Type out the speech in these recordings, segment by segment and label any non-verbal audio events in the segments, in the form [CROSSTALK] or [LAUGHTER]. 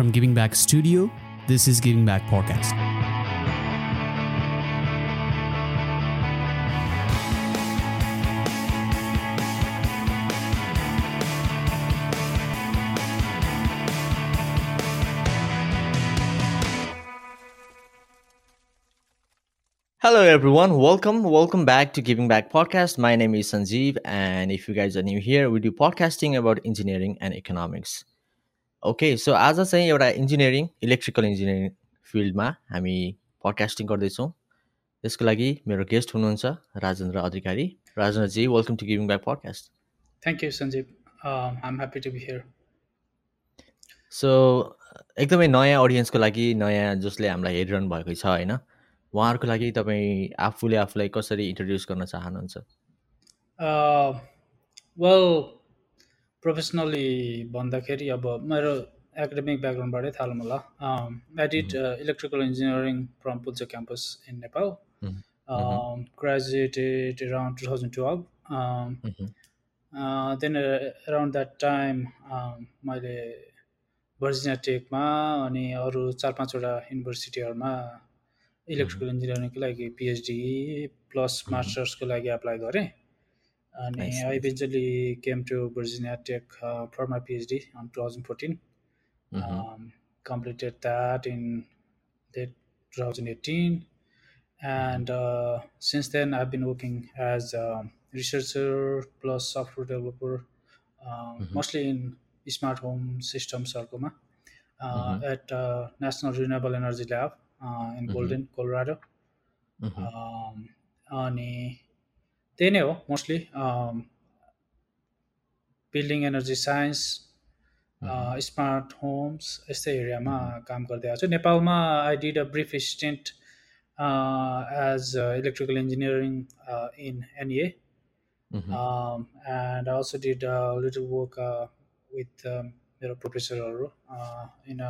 From Giving Back Studio, this is Giving Back Podcast. Hello, everyone. Welcome. Welcome back to Giving Back Podcast. My name is Sanjeev, and if you guys are new here, we do podcasting about engineering and economics. Okay so आज चाहिँ एउटा engineering electrical engineering फिल्डमा हामी podcasting गर्दैछौँ। त्यसको लागि मेरो guest हुनुहुन्छ Rajendra Adhikari. राजेन्द्रजी welcome to giving back podcast you, Sanjeev. Um, I'm happy to be here. सो एकदमै नयाँ अडियन्सको लागि नयाँ जसले हामीलाई हेरिरहनु भएको छ होइन? उहाँहरूको लागि तपाईँ आफूले आफूलाई कसरी इन्ट्रोड्युस गर्न चाहनुहुन्छ? Uh, well, प्रोफेसनली भन्दाखेरि अब मेरो एकाडेमिक ब्याकग्राउन्डबाटै थालौँ होला। I did electrical engineering from Pulchowk campus in Nepal. Graduated around 2012 Mhm. uh, then uh, around that time um, मैले भर्जिनिया टेकमा अनि अरू चार पाँचवटा युनिभर्सिटीहरूमा इलेक्ट्रिकल इन्जिनियरिङको लागि पिएचडी प्लस. मास्टर्सको लागि एप्लाई गरेँ। and I eventually came to Virginia Tech uh, for my PhD in 2014. Mm-hmm. Um, completed that in 2018, mm-hmm. and uh, since then I've been working as a researcher plus software developer, um, mm-hmm. mostly in smart home systems or uh, mm-hmm. at National Renewable Energy Lab in Golden, Colorado. Um, त्यही नै हो mostly building energy science. Smart homes यस्तै एरियामा काम गर्दै आएको छु नेपालमा I did a brief stint as electrical engineering in NA and I also did a little work uh, with um, मेरो प्रोफेसरहरू in.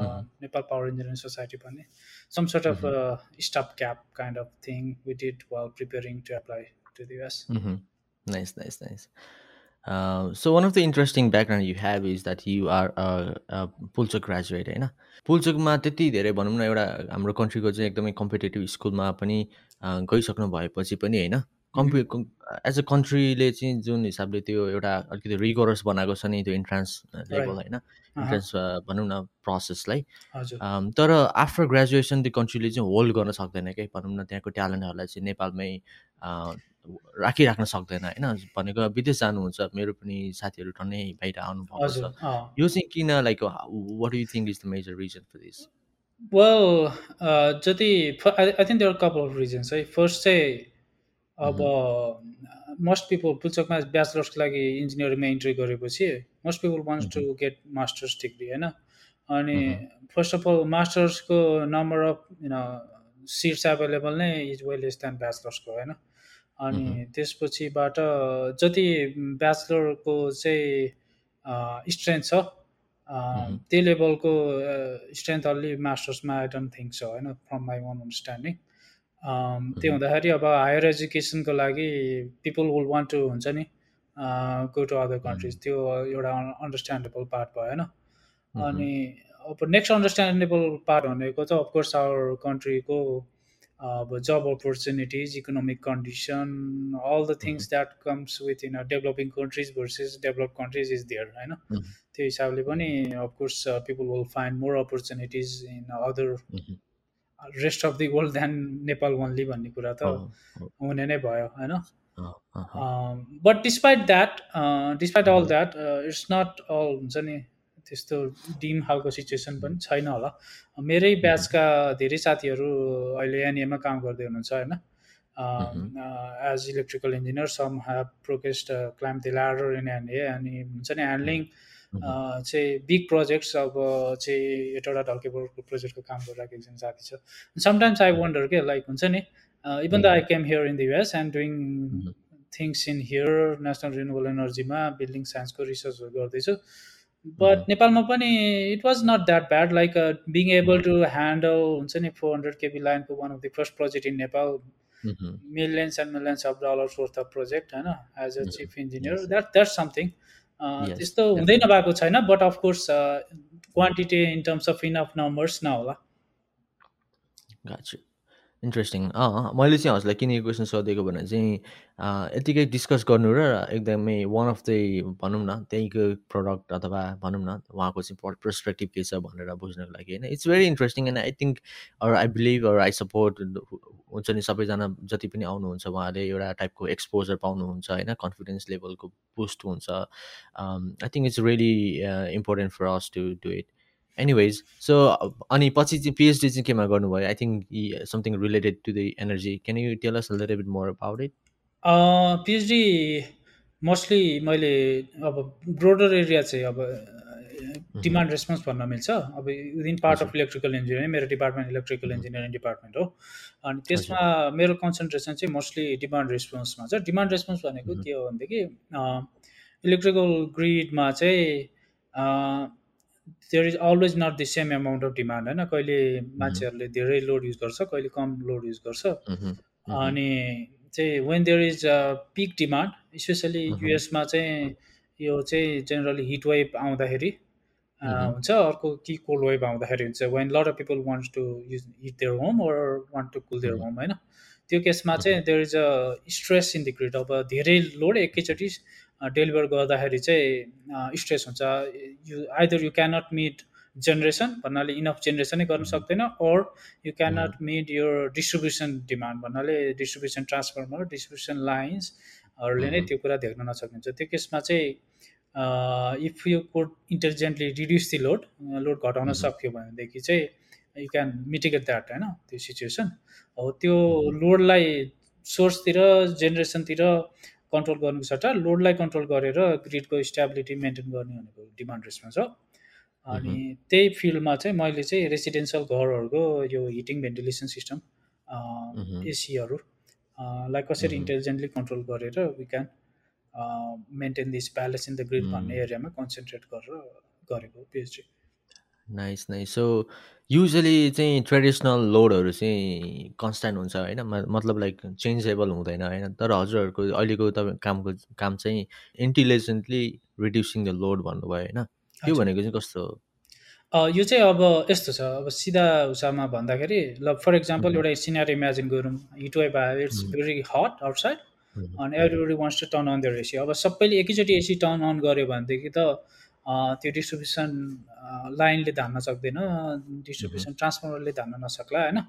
Nepal power engineering society भन्ने some sort of. Stopgap kind of thing we did while preparing to apply to the US Mm-hmm. Nice, nice, nice. Uh, so one of the interesting background you have is that you are a, a Pulchowk graduate होइन पुल्चोकमा त्यति धेरै भनौँ न एउटा हाम्रो कन्ट्रीको चाहिँ एकदमै कम्पिटेटिभ स्कुलमा पनि गइसक्नु भएपछि पनि होइन? कम्पि एज अ कन्ट्रीले चाहिँ जुन हिसाबले त्यो एउटा अलिकति रिगोरस बनाएको छ नि त्यो इन्ट्रान्स लेभल होइन? इन्ट्रान्स भनौँ न प्रोसेसलाई तर आफ्टर ग्रेजुएसन त्यो कन्ट्रीले चाहिँ होल्ड गर्न सक्दैन क्या भनौँ न त्यहाँको ट्यालेन्टहरूलाई चाहिँ नेपालमै राखिराख्न सक्दैन। होइन भनेको विदेश जानुहुन्छ मेरो पनि साथीहरू टन्नै बाहिर आउनुभएको हजुर छ यो चाहिँ किन like what you think is the major reason for this well जति I think there couple of reasons है। फर्स्ट चाहिँ अब मोस्ट पिपल पुल्चोकमा ब्याचलर्सको लागि इन्जिनियरिङमा इन्ट्री गरेपछि most people wants to get masters degree होइन। अनि फर्स्ट अफ अल मास्टर्सको नम्बर अफ सिट्स एभाइलेबल नै इज वेल लेस देन ब्याचलर्सको होइन। अनि त्यसपछिबाट जति ब्याचलरको चाहिँ स्ट्रेन्थ छ Mhm. त्यो लेभलको स्ट्रेन्थ अलि मास्टर्समा आई डोन्ट थिङ्क छ होइन फ्रम माई वान अन्डरस्ट्यान्डिङ त्यो हुँदाखेरि अब हायर एजुकेसनको लागि पिपल विल वान्ट टु हुन्छ नि गो टु अदर कन्ट्रिज त्यो एउटा अन्डरस्ट्यान्डेबल पार्ट भयो होइन। अनि अब नेक्स्ट अन्डरस्ट्यान्डेबल पार्ट भनेको त अफकोर्स आवर कन्ट्रीको अब जब opportunities economic condition all the things that comes with in developing countries versus develop countries is there होइन त्यो हिसाबले पनि of course people will find more opportunities in other rest of the world than Nepal only भन्ने कुरा त हुने नै भयो होइन but despite that despite all that it's not all हुन्छ नि त्यस्तो डिम खालको सिचुएसन पनि छैन होला। मेरै ब्याचका धेरै साथीहरू अहिले एनएमा काम गर्दै हुनुहुन्छ होइन? As electrical engineer some have progressed climb the ladder in NA अनि हुन्छ नि ह्यान्डलिङ चाहिँ बिग प्रोजेक्ट्स अब चाहिँ एउटावटा ढल्केबोर्डको प्रोजेक्टको काम गरिरहेको एकजना साथी छ। समटाइम्स आई वन्डर के लाइक हुन्छ नि even the I came here in the US and doing things in here national renewable एनर्जीमा building साइन्सको रिसर्चहरू गर्दैछु बट नेपालमा पनि it was not that bad like being able to handle हुन्छ नि फोर हन्ड्रेड केबी लाइनको one of the first project in Nepal millions and millions of dollars worth of project होइन as a chief engineer that that's something त्यस्तो हुँदै नभएको छैन but of course quantity in terms of enough numbers नहोला interesting अँ मैले चाहिँ हजुरलाई किन यो क्वेसन सोधेको भने चाहिँ यतिकै डिस्कस गर्नु र एकदमै वान अफ द भनौँ न त्यहीँको प्रडक्ट अथवा भनौँ न उहाँको चाहिँ पर्सपेक्टिभ के छ भनेर बुझ्नको लागि होइन। It's very interesting and I think or I believe or I support हुन्छ नि सबैजना जति पनि आउनुहुन्छ उहाँले एउटा टाइपको एक्सपोजर पाउनुहुन्छ होइन कन्फिडेन्स लेभलको बुस्ट हुन्छ। I think it's really important for us to do it anyways so अनि पछि चाहिँ पिएचडी चाहिँ केमा गर्नुभयो? I think something related to the energy can you tell us little bit more about it PhD mostly मैले अब brother area चाहिँ अब डिमान्ड रेस्पोन्स भन्न मिल्छ। अब within part of electrical engineering मेरो डिपार्टमेन्ट इलेक्ट्रिकल इन्जिनियरिङ डिपार्टमेन्ट हो। अनि त्यसमा मेरो कन्सन्ट्रेसन चाहिँ मोस्टली डिमान्ड रेस्पोन्समा छ। डिमान्ड रेस्पोन्स भनेको के हो भनेदेखि इलेक्ट्रिकल ग्रिडमा चाहिँ there is always not the same amount of demand होइन कहिले मान्छेहरूले धेरै लोड युज गर्छ कहिले कम लोड युज गर्छ। अनि चाहिँ when there is peak demand specially युएसमा चाहिँ यो चाहिँ जेनरली हिट वेभ आउँदाखेरि हुन्छ अर्को कि कोल्ड वेभ आउँदाखेरि हुन्छ। When lot of people wants to use heat their home or want to cool their home होइन? त्यो केसमा चाहिँ there is a stress in the grid अब धेरै लोड एकैचोटि डेलिभर गर्दाखेरि चाहिँ स्ट्रेस हुन्छ। You either you cannot meet generation भन्नाले इनफ जेनेरेसनै गर्न सक्दैन ओर यु क्यानट मिट यो डिस्ट्रिब्युसन डिमान्ड भन्नाले डिस्ट्रिब्युसन ट्रान्सफर्मर डिस्ट्रिब्युसन लाइन्सहरूले नै त्यो कुरा देख्न नसकिन्छ। त्यो केसमा चाहिँ if you could intelligently reduce the load load घटाउन सक्यो भनेदेखि चाहिँ यु क्यान मिटिगेट द्याट होइन त्यो सिचुएसन हो त्यो लोडलाई सोर्सतिर जेनेरेसनतिर कन्ट्रोल गर्नुको सट्टा लोडलाई कन्ट्रोल गरेर ग्रिडको स्टेबिलिटी मेन्टेन गर्ने भनेको डिमान्ड रेस्पन्स हो अनि त्यही फिल्डमा चाहिँ मैले चाहिँ रेसिडेन्सियल घरहरूको यो हिटिङ भेन्टिलेसन सिस्टम एसीहरू लाई कसरी इन्टेलिजेन्टली कन्ट्रोल गरेर we can maintain this balance in the grid भन्ने एरियामा कन्सन्ट्रेट गरेर गरेको PhD nice nice so usually चाहिँ ट्रेडिसनल लोडहरू चाहिँ कन्सट्यान्ट हुन्छ होइन? मतलब लाइक चेन्जेबल हुँदैन होइन? तर हजुरहरूको अहिलेको तपाईँ कामको काम चाहिँ इन्टेलिजेन्टली रिड्युसिङ द लोड भन्नुभयो होइन? त्यो भनेको चाहिँ कस्तो हो? यो चाहिँ अब यस्तो छ। अब सिधा उसामा भन्दाखेरि ल फर इक्जाम्पल एउटा सिनारी इमेजिन गरौँ। हिट वेभ आयो इट्स भेरी हट आउटसाइड अनि everybody wants to turn on their AC अब सबैले एकैचोटि एसी टर्न अन गऱ्यो भनेदेखि त त्यो डिस्ट्रिब्युसन लाइनले धान्न सक्दैन डिस्ट्रिब्युसन ट्रान्सफर्मरले धान्न नसक्ला होइन?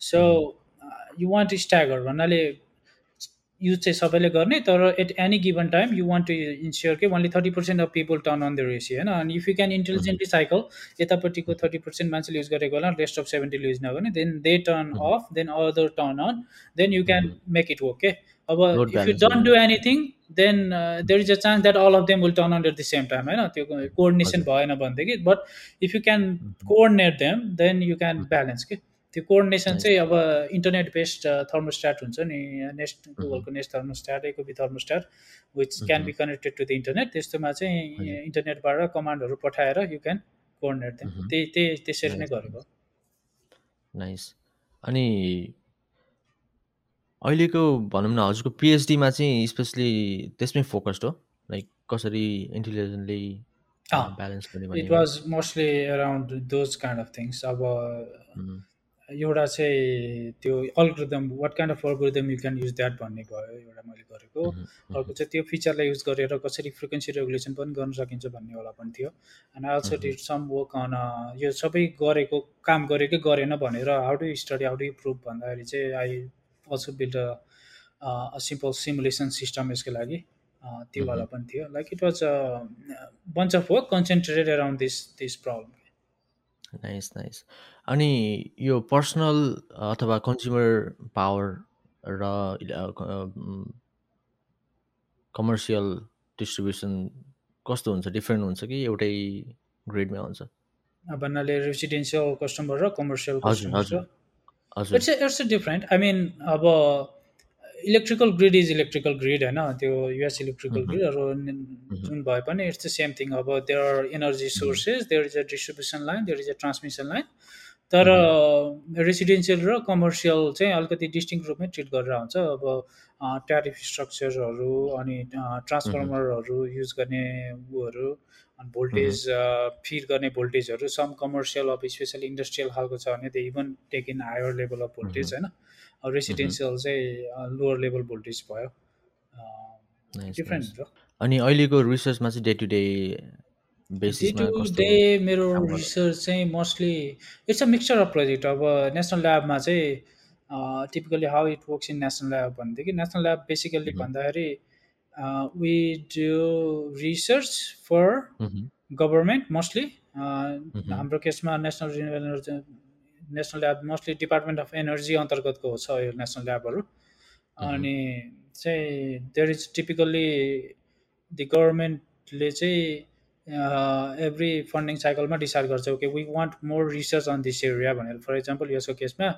सो यु वान्ट स्ट्यागर भन्नाले युज चाहिँ सबैले गर्ने तर at any given time you want to ensure कि only thirty percent of people turn on their AC होइन? अनि if you can intelligently cycle यतापट्टिको thirty percent मान्छेले युज गरेको होला रेस्ट अफ सेभेन्टीले युज नगर्ने then they turn off then other turn on then you can make it work के अब if you don't do anything then there is a chance that all of them will turn on at the same time होइन त्यो coordination भएन भनेदेखि but if you can coordinate them then you can balance के त्यो coordination चाहिँ अब internet based thermostat हुन्छ नि नेस्ट गुगलको Nest thermostat ecobee thermostat which can be connected to the internet त्यस्तोमा चाहिँ इन्टरनेटबाट कमान्डहरू पठाएर यु क्यान कोअर्डिनेट देम त्यही त्यही त्यसरी नै गरेको नाइस अनि अहिलेको भनौँ न हजुरको पिएचडीमा चाहिँ स्पेसली त्यसमै फोकस्ड हो। लाइक कसरी इन्टेलिजेन्टली ब्यालेन्स गर्ने it was mostly around those kind of things अब एउटा चाहिँ त्यो algorithm what kind of algorithm you can use that भन्ने भयो एउटा मैले गरेको। अर्को चाहिँ त्यो फिचरलाई युज गरेर कसरी फ्रिक्वेन्सी रेगुलेसन पनि गर्न सकिन्छ भन्ने होला पनि थियो। And also did some work on यो सबै गरेको काम गरेकै गरेन भनेर how do study how do prove भन्दाखेरि चाहिँ I also build a simple simulation system यसको लागि त्यो वाला पनि थियो। Like it was a bunch of work concentrated around this this problem nice nice अनि यो पर्सनल अथवा कन्ज्युमर पावर र कमर्सियल डिस्ट्रिब्युसन कस्तो हुन्छ? डिफ्रेन्ट हुन्छ कि एउटै ग्रेडमै हुन्छ? भन्नाले रेसिडेन्सियल कस्टमर र कमर्सियल हजुर। It's it's different I mean अब electrical grid is electrical grid होइन? त्यो युएस इलेक्ट्रिकल ग्रिडहरू जुन भए पनि इट्स द सेम थिङ अब there are energy sources there is a distribution line there is a transmission line तर रेसिडेन्सियल र कमर्सियल चाहिँ अलिकति डिस्टिङ रूपमै ट्रिट गरेर हुन्छ। अब ट्यारिफ स्ट्रक्चरहरू अनि ट्रान्सफर्मरहरू युज गर्ने उहरू अनि भोल्टेज फिड गर्ने भोल्टेजहरू some commercial of specially industrial खालको छ भने they even take in higher level of voltage होइन। रेसिडेन्सियल चाहिँ लोवर लेभल भोल्टेज भयो। डिफ्रेन्ट अनि अहिलेको रिसर्चमा चाहिँ डे टु डे डे बेसिसमा टु कस्तो डे मेरो? रिसर्च चाहिँ mostly it's a mixture of project अब नेसनल ल्याबमा चाहिँ typically how it works in national lab भनेदेखि नेसनल ल्याब बेसिकल्ली. भन्दाखेरि we do research for hmm, government mostly hmm, हाम्रो केसमा national renewable energy national lab mostly department of energy अन्तर्गतको छ यो नेसनल ल्याबहरू अनि चाहिँ देयर इज टिपिकल्ली दि गभर्मेन्टले चाहिँ एभ्री फन्डिङ साइकलमा डिसाइड गर्छ okay we want more research on this area भनेर। फर इक्जाम्पल यसको केसमा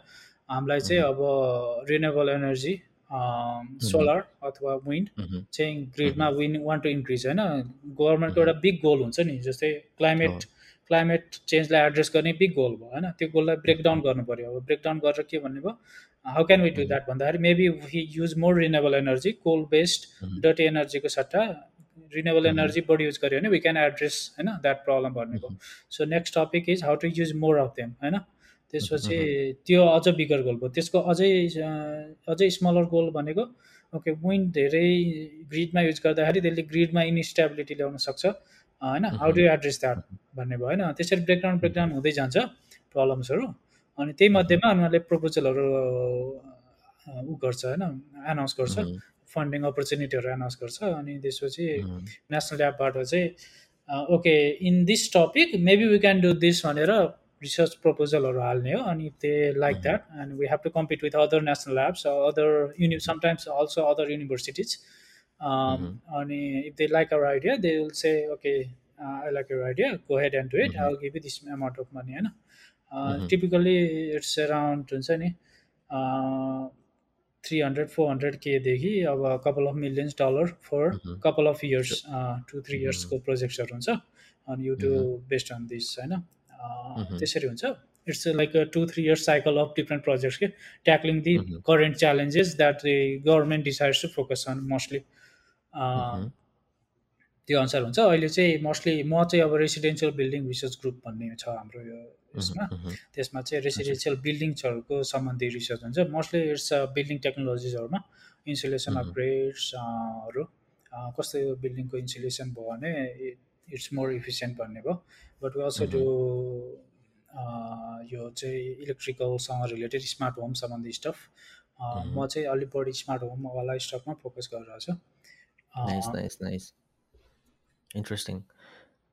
हामीलाई चाहिँ अब रिन्युएबल एनर्जी सोलर अथवा विन्ड मह्म, चाहिँ ग्रिडमा विन वान टु इन्क्रिज होइन? गभर्मेन्टको एउटा बिग गोल हुन्छ नि जस्तै क्लाइमेट क्लाइमेट चेन्जलाई एड्रेस गर्ने बिग गोल भयो होइन? त्यो गोललाई ब्रेकडाउन गर्नु पऱ्यो अब ब्रेकडाउन गरेर के भन्ने भयो? How can we do that भन्दाखेरि maybe we use more renewable energy coal based डटी एनर्जीको सट्टा रिनेबल Mhm. एनर्जी बढी युज गर्यो भने वी क्यान एड्रेस होइन? द्याट प्रब्लम भनेको so next topic is how to use more of them होइन? त्यसपछि त्यो अझ बिगर गोल भयो। त्यसको अझै अझै स्मलर गोल भनेको ओके विन्ड धेरै ग्रिडमा युज गर्दाखेरि त्यसले ग्रिडमा इन्स्टेबिलिटी ल्याउन सक्छ। होइन? हाउ डु एड्रेस द्याट भन्ने भयो होइन? त्यसरी ब्रेकडाउन ब्रेकडाउन हुँदै जान्छ प्रब्लम्सहरू अनि त्यही मध्येमा उनीहरूले प्रपोजलहरू ऊ गर्छ होइन? एनाउन्स गर्छ। फन्डिङ अपर्च्युनिटीहरू एनाउन्स गर्छ। अनि त्यसपछि नेसनल ल्याबबाट चाहिँ okay in this topic maybe we can do this भनेर रिसर्च प्रपोजलहरू हाल्ने हो अनि they like that and we have to compete with other national labs other uni sometimes also other universities अनि if they like our idea they will say okay I like your idea go ahead and do it I will give this amount of money होइन. Typically it's around हुन्छ नि three hundred four hundred केदेखि अब couple of millions dollar for. Couple of years to three. इयर्सको प्रोजेक्ट्सहरू हुन्छ अनि you to based on this होइन. त्यसरी हुन्छ। It's like two three years cycle of different projects के tackling the. Current challenges that the government decides to focus on mostly त्यो अनुसार हुन्छ। अहिले चाहिँ मोस्टली म चाहिँ अब रेसिडेन्सियल बिल्डिङ रिसर्च ग्रुप भन्ने छ हाम्रो यो यसमा। मह्म, त्यसमा चाहिँ रेसिडेन्सियल बिल्डिङ्सहरूको सम्बन्धी रिसर्च हुन्छ। मोस्टली इट्स बिल्डिङ टेक्नोलोजिजहरूमा इन्सुलेसन. अपग्रेड्सहरू कस्तो बिल्डिङको इन्सुलेसन भयो भने इट्स मोर इफिसियन्ट भन्ने भयो। बट वी अल्सो डु यो चाहिँ इलेक्ट्रिकलसँग रिलेटेड स्मार्ट होम सम्बन्धी स्टफ Mhm. म चाहिँ अलिक बढी स्मार्ट होमवाला स्टफमा फोकस गरिरहेको छु इन्ट्रेस्टिङ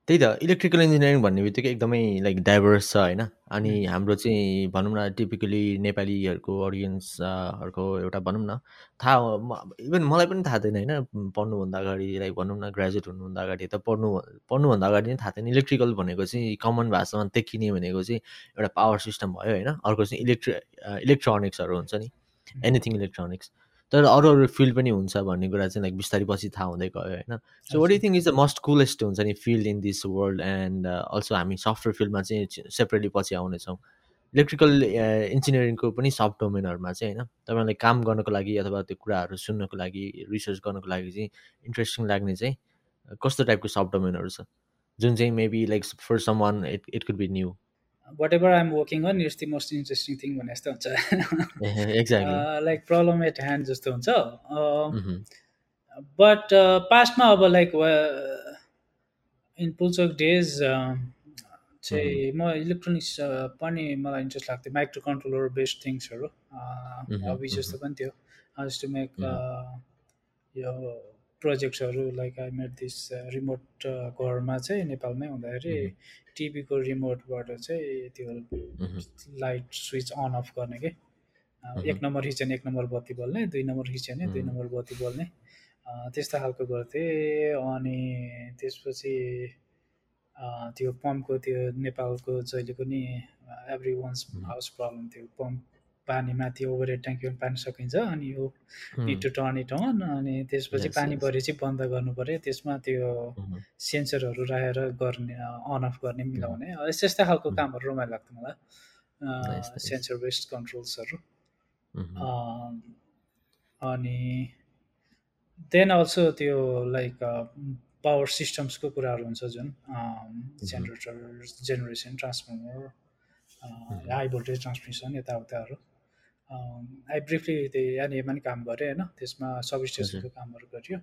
त्यही त इलेक्ट्रिकल इन्जिनियरिङ भन्ने बित्तिकै एकदमै लाइक डाइभर्स छ होइन? अनि हाम्रो चाहिँ भनौँ न टिपिकली नेपालीहरूको अडियन्सहरूको एउटा भनौँ न थाहा इभन मलाई पनि थाहा थिएन होइन? पढ्नुभन्दा अगाडि लाइक भनौँ न ग्रेजुएट हुनुभन्दा अगाडि त पढ्नु पढ्नुभन्दा अगाडि नै थाहा थिएन। इलेक्ट्रिकल भनेको चाहिँ कमन भाषामा देखिने भनेको चाहिँ एउटा पावर सिस्टम भयो होइन? अर्को चाहिँ इलेक्ट्रि इलेक्ट्रोनिक्सहरू हुन्छ नि। एनिथिङ इलेक्ट्रोनिक्स तर अरू अरू फिल्ड पनि हुन्छ भन्ने कुरा चाहिँ लाइक बिस्तारै पछि थाहा हुँदै गयो होइन? So what you think is the most coolest हुन्छ नि field in this world and also हामी सफ्टवेयर फिल्डमा चाहिँ सेपरेटली पछि आउनेछौँ। इलेक्ट्रिकल इन्जिनियरिङको पनि सब डोमेनहरूमा चाहिँ होइन? तपाईँलाई काम गर्नको लागि अथवा त्यो कुराहरू सुन्नको लागि रिसर्च गर्नको लागि चाहिँ इन्ट्रेस्टिङ लाग्ने चाहिँ कस्तो टाइपको सब डोमेनहरू छ? जुन चाहिँ maybe like for someone it it could be new whatever I'm working on it's the most interesting thing भने जस्तो हुन्छ। लाइक प्रब्लम एट ह्यान्ड जस्तो हुन्छ बट पास्टमा अब लाइक इन पुल्चोक डेज चाहिँ म इलेक्ट्रोनिक्स पनि मलाई इन्ट्रेस्ट लाग्थ्यो माइक्रो कन्ट्रोलर बेस्ड थिङ्सहरू हबी जस्तो पनि थियो। जस्ट टु मेक यो प्रोजेक्ट्सहरू like I made this remote घरमा चाहिँ नेपालमै हुँदाखेरि टिभीको रिमोटबाट चाहिँ त्यो लाइट स्विच अन अफ गर्ने के? एक नम्बर भने एक नम्बर बत्ती बल्ने दुई नम्बर भने दुई नम्बर बत्ती बल्ने। त्यस्तो खालको गर्थेँ। अनि त्यसपछि त्यो पम्पको त्यो नेपालको जहिले पनि एभ्री वान्स हाउस प्रब्लम थियो। पम्प पानी माथि ओभर हेड ट्याङ्कीमा पानी सकिन्छ अनि यो need to turn it on अनि त्यसपछि पानी परेपछि बन्द गर्नु पऱ्यो त्यसमा त्यो सेन्सरहरू राखेर गर्ने अन अफ गर्ने मिलाउने। यस्तो यस्तो खालको कामहरू रमाइलो लाग्थ्यो मलाई। सेन्सर बेस्ड कन्ट्रोल्सहरू। अनि देन अल्सो त्यो लाइक पावर सिस्टम्सको कुराहरू हुन्छ जुन। Generator generation transformer high voltage transmission यताउताहरू। I briefly त्यही यहाँनिरमा नि काम गरेँ होइन त्यसमा सब स्टेसनको कामहरू गरियो।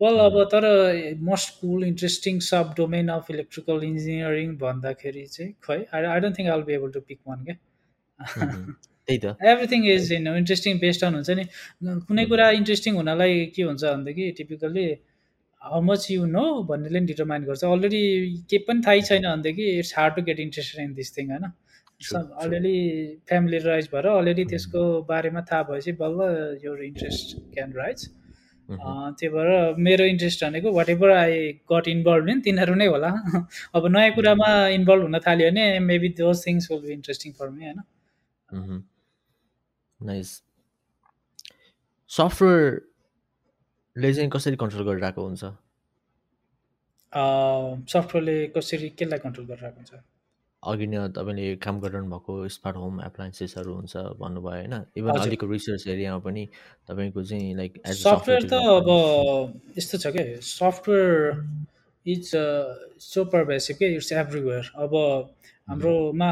वेल अब तर most cool interesting sub domain of electrical engineering भन्दाखेरि चाहिँ खै I I don't think I will be able to pick one क्या everything is in interesting based on हुन्छ नि। कुनै कुरा इन्ट्रेस्टिङ हुनलाई के हुन्छ भनेदेखि typically how much you know भन्नेले नि डिटरमाइन गर्छ। अलरेडी केही पनि थाहै छैन भनेदेखि it's hard to get interested in this thing होइन? अलिअलि फ्यामिलियराइज भएर अलिअलि त्यसको बारेमा थाहा भएपछि बल्ल यो इन्ट्रेस्ट क्यान राइज त्यही भएर मेरो इन्ट्रेस्ट भनेको whatever I got involve in तिनीहरू नै होला। [LAUGHS] अब नयाँ कुरामा इन्भल्भ हुन थाल्यो भने maybe those things will be interesting for me होइन? नाइस सफ्टवेयरले चाहिँ कसरी कन्ट्रोल गरिरहेको हुन्छ? सफ्टवेयरले कसरी केलाई कन्ट्रोल गरिरहेको हुन्छ? अघि नै तपाईँले काम गरिरहनु भएको स्मार्ट होम एप्लायन्सेसहरू हुन्छ भन्नुभयो होइन? इभन अहिलेको रिसर्च एरियामा पनि तपाईँको चाहिँ लाइक एज सफ्टवेयर त अब यस्तो छ क्या सफ्टवेयर इज सो पर्भेसिभ के इट्स एभ्रिवेयर अब हाम्रोमा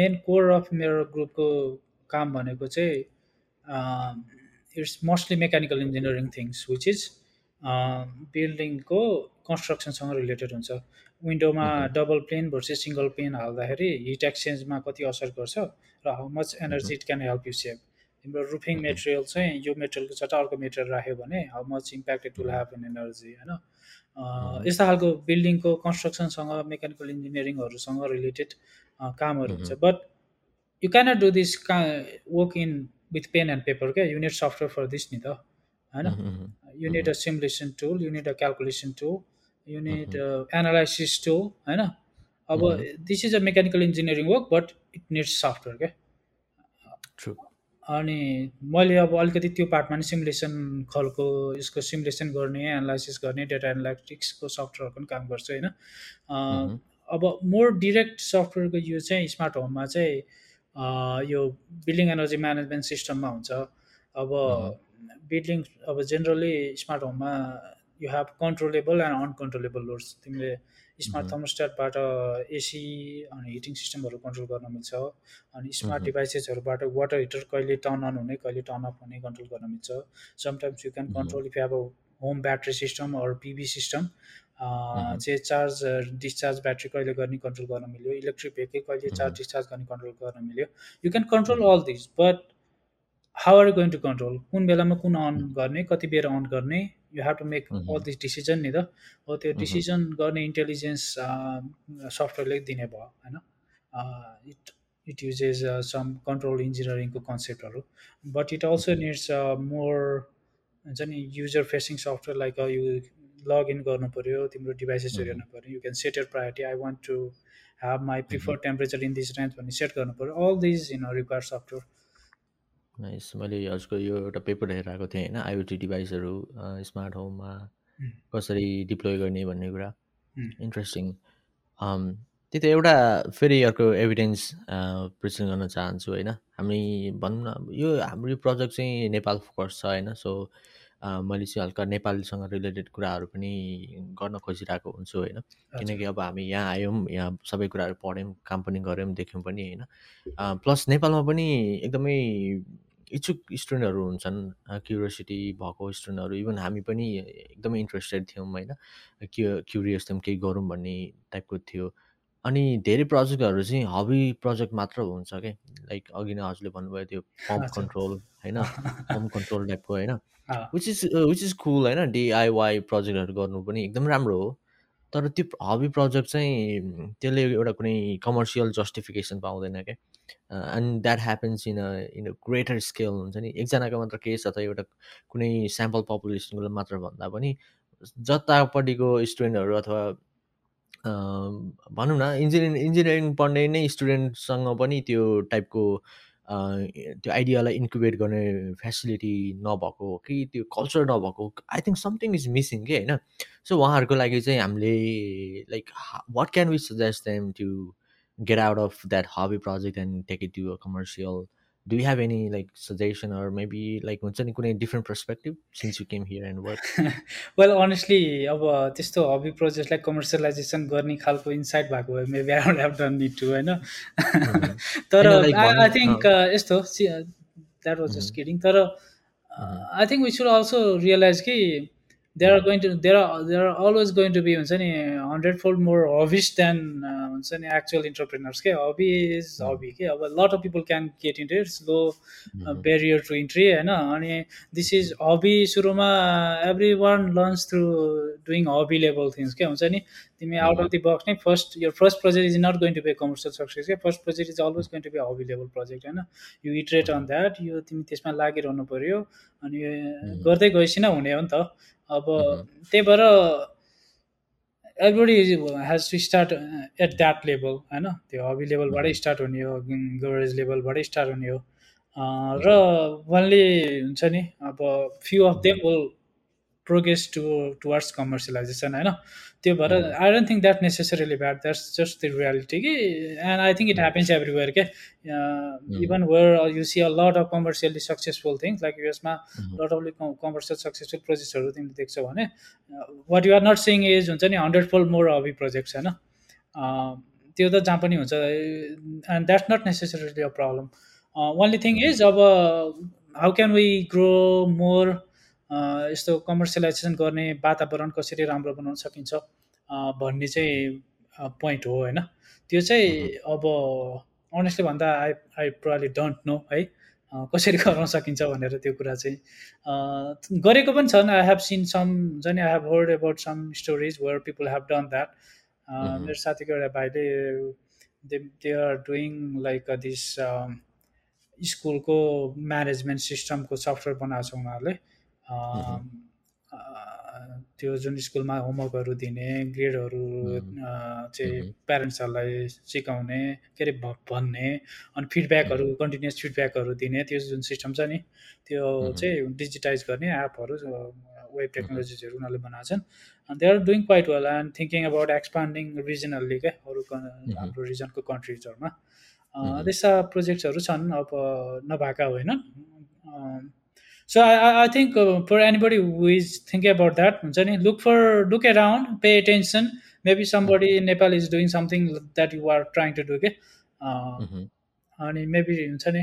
मेन कोर अफ मेरो ग्रुपको काम भनेको चाहिँ it's mostly mechanical engineering things which is बिल्डिङको कन्स्ट्रक्सनसँग रिलेटेड हुन्छ। विन्डोमा double plane versus single plane हाल्दाखेरि हिट एक्सचेन्जमा कति असर गर्छ र how much energy it can help you save तिम्रो रुफिङ मेटेरियल चाहिँ यो मेटेरियलको सट्टा अर्को मेटेरियल राख्यो भने how much impact it will have in energy होइन? यस्तो खालको बिल्डिङको कन्स्ट्रक्सनसँग मेकानिकल इन्जिनियरिङहरूसँग रिलेटेड कामहरू हुन्छ. But you cannot do this का work in with pen and paper क्या you need software for this नि त होइन? You need a simulation tool you need a calculation tool uh, analysis tool होइन? अब this is a mechanical engineering work but it needs software क्या अनि मैले अब अलिकति त्यो पार्टमा नि सिमुलेसन खालको यसको सिमुलेसन गर्ने एनालाइसिस गर्ने डेटा एनालाइटिक्सको सफ्टवेयर पनि काम गर्छु होइन? अब मोर डिरेक्ट सफ्टवेयरको युज चाहिँ स्मार्ट होममा चाहिँ यो बिल्डिङ एनर्जी म्यानेजमेन्ट सिस्टममा हुन्छ। अब बिल्डिङ अब जेनरली स्मार्ट होममा you have controllable and uncontrollable loads तिमीले स्मार्ट थर्मोस्ट्याटबाट एसी अनि हिटिङ सिस्टमहरू कन्ट्रोल गर्न मिल्छ। अनि स्मार्ट डिभाइसेसहरूबाट वाटर हिटर कहिले टर्न अन हुने कहिले टर्न अफ हुने कन्ट्रोल गर्न मिल्छ। Sometimes you can control if have a home battery system अरू पिभी सिस्टम चाहिँ चार्ज डिस्चार्ज ब्याट्री कहिले गर्ने कन्ट्रोल गर्न मिल्यो। इलेक्ट्रिक भेहिकल कहिले चार्ज डिस्चार्ज गर्ने कन्ट्रोल गर्न मिल्यो। You can control all this but how are going to control कुन बेलामा कुन अन गर्ने कति बेर अन गर्ने? You have to make all this decision नि त? हो त्यो डिसिजन गर्ने इन्टेलिजेन्स सफ्टवेयरले दिने भयो होइन? It it uses some control इन्जिनियरिङको कन्सेप्टहरू but it also needs more हुन्छ नि user facing software like you login गर्नु पऱ्यो तिम्रो डिभाइसेसहरू हेर्नु पऱ्यो you can set your priority I want to have my prefer temperature in this range भन्ने set गर्नु पऱ्यो all these in require software nice मैले हजुरको यो एउटा पेपर हेरेको थिएँ होइन आइओटी डिभाइसहरू स्मार्ट होममा कसरी डिप्लोय गर्ने भन्ने कुरा। इन्ट्रेस्टिङ त्यही त एउटा फेरि अर्को एभिडेन्स प्रेजेन्ट गर्न चाहन्छु होइन। हामी भनौँ न यो हाम्रो यो प्रोजेक्ट चाहिँ नेपाल फोकस छ होइन। सो मैले चाहिँ हल्का नेपालीसँग रिलेटेड कुराहरू पनि गर्न खोजिरहेको हुन्छु होइन। किनकि अब हामी यहाँ आयौँ यहाँ सबै कुराहरू पढ्यौँ काम पनि गऱ्यौँ देख्यौँ पनि होइन। प्लस नेपालमा पनि एकदमै इच्छुक स्टुडेन्टहरू हुन्छन् क्युरियोसिटी भएको स्टुडेन्टहरू इभन हामी पनि एकदमै इन्ट्रेस्टेड थियौँ होइन? क्यु क्युरियस थियौँ केही गरौँ भन्ने टाइपको थियो। अनि धेरै प्रोजेक्टहरू चाहिँ हबी प्रोजेक्ट मात्र हुन्छ क्या लाइक अघि नै हजुरले भन्नुभयो त्यो पम्प कन्ट्रोल होइन? पम्प [LAUGHS] कन्ट्रोल टाइपको होइन? Which is which is cool होइन? डिआइवाई प्रोजेक्टहरू गर्नु पनि एकदम राम्रो हो। तर त्यो हबी प्रोजेक्ट चाहिँ त्यसले एउटा कुनै कमर्सियल जस्टिफिकेसन पाउँदैन क्या and that happens in a in a greater scale हुन्छ नि। एकजनाको मात्र केस अथवा एउटा कुनै स्याम्पल पपुलेसनको मात्र भन्दा पनि जतापट्टिको स्टुडेन्टहरू अथवा भनौँ न इन्जिनियरिङ इन्जिनियरिङ पढ्ने नै स्टुडेन्टसँग पनि त्यो टाइपको त्यो आइडियालाई इन्क्युबेट गर्ने फेसिलिटी नभएको हो कि त्यो कल्चर नभएको I think something is missing के होइन? सो उहाँहरूको लागि चाहिँ हामीले like what can we suggest them to get out of that hobby project and take it to a commercial. Do you have any like suggestion or maybe like हुन्छ नि कुनै different perspective since you came here and work well honestly अब त्यस्तो hobby प्रोजेक्टलाई commercialization गर्ने खालको insight भएको भए maybe I have done need to होइन? [LAUGHS] तर होइन, like आई थिङ्क यस्तो द्याट वाज जस्ट किडिङ तर I think we should also realize कि there are going to there are there are always going to be हुन्छ नि hundred fold more hobbies than हुन्छ नि एक्चुअल इन्टरप्रिनर्स के? Hobby is hobby के अब lot of people can get into it's low barrier to entry होइन अनि this is hobby सुरुमा everyone learns through doing hobby level things के हुन्छ नि तिमी आउट अफ दि बक्स नै फर्स्ट यो first project is not going to be commercial success क्या first project is always going to be hobby level project होइन you iterate on that यो तिमी त्यसमा लागिरहनु पऱ्यो अनि गर्दै गएपछि नै हुने हो नि त। अब त्यही भएर everybody has to start at that level होइन? त्यो हबी लेभलबाटै स्टार्ट हुने हो गभरेज लेभलबाटै स्टार्ट हुने हो। र ओन्ली हुन्छ नि अब few of them will progress to towards commercialization होइन? त्यो भएर I don't think that necessarily bad that's just the reality कि and I think it happens everywhere के even where you see a lot of commercially successful things like युएसमा lot of commercial successful प्रोजेक्ट्सहरू तिमीले देख्छौ भने what you are not seeing is हुन्छ नि hundred fold more hobby projects होइन? अँ, त्यो त जहाँ पनि हुन्छ and that's not necessarily a problem only thing is अब how can we grow more यस्तो कमर्सियलाइजेसन गर्ने वातावरण कसरी राम्रो बनाउन सकिन्छ भन्ने चाहिँ पोइन्ट हो होइन? त्यो चाहिँ अब अनेस्टली भन्दा I I probably don't know है? कसरी [LAUGHS] गर्न सकिन्छ भनेर त्यो कुरा चाहिँ। गरेको पनि छन्। आई हेभ सिन सम हुन्छ नि I have heard about some stories where people have done that मेरो साथीको एउटा भाइले they they are doing like this स्कुलको म्यानेजमेन्ट सिस्टमको सफ्टवेयर बनाएको छ उनीहरूले। त्यो जुन स्कुलमा होमवर्कहरू दिने ग्रेडहरू चाहिँ प्यारेन्ट्सहरूलाई सिकाउने के अरे भन्ने अनि फिडब्याकहरू कन्टिन्युस फिडब्याकहरू दिने त्यो जुन सिस्टम छ नि त्यो चाहिँ डिजिटाइज गर्ने एपहरू वेब टेक्नोलोजिजहरू उनीहरूले बनाएको छन्। अनि they are doing quite well and thinking about expanding regionally क्या अरू हाम्रो रिजनको कन्ट्रिजहरूमा त्यस्ता प्रोजेक्ट्सहरू छन् अब नभएका होइनन्। So I I think for anybody who is thinking about that हुन्छ नि look for look around pay attention maybe somebody Nepal is doing something that you are trying to do के अँ, अनि मेबी हुन्छ नि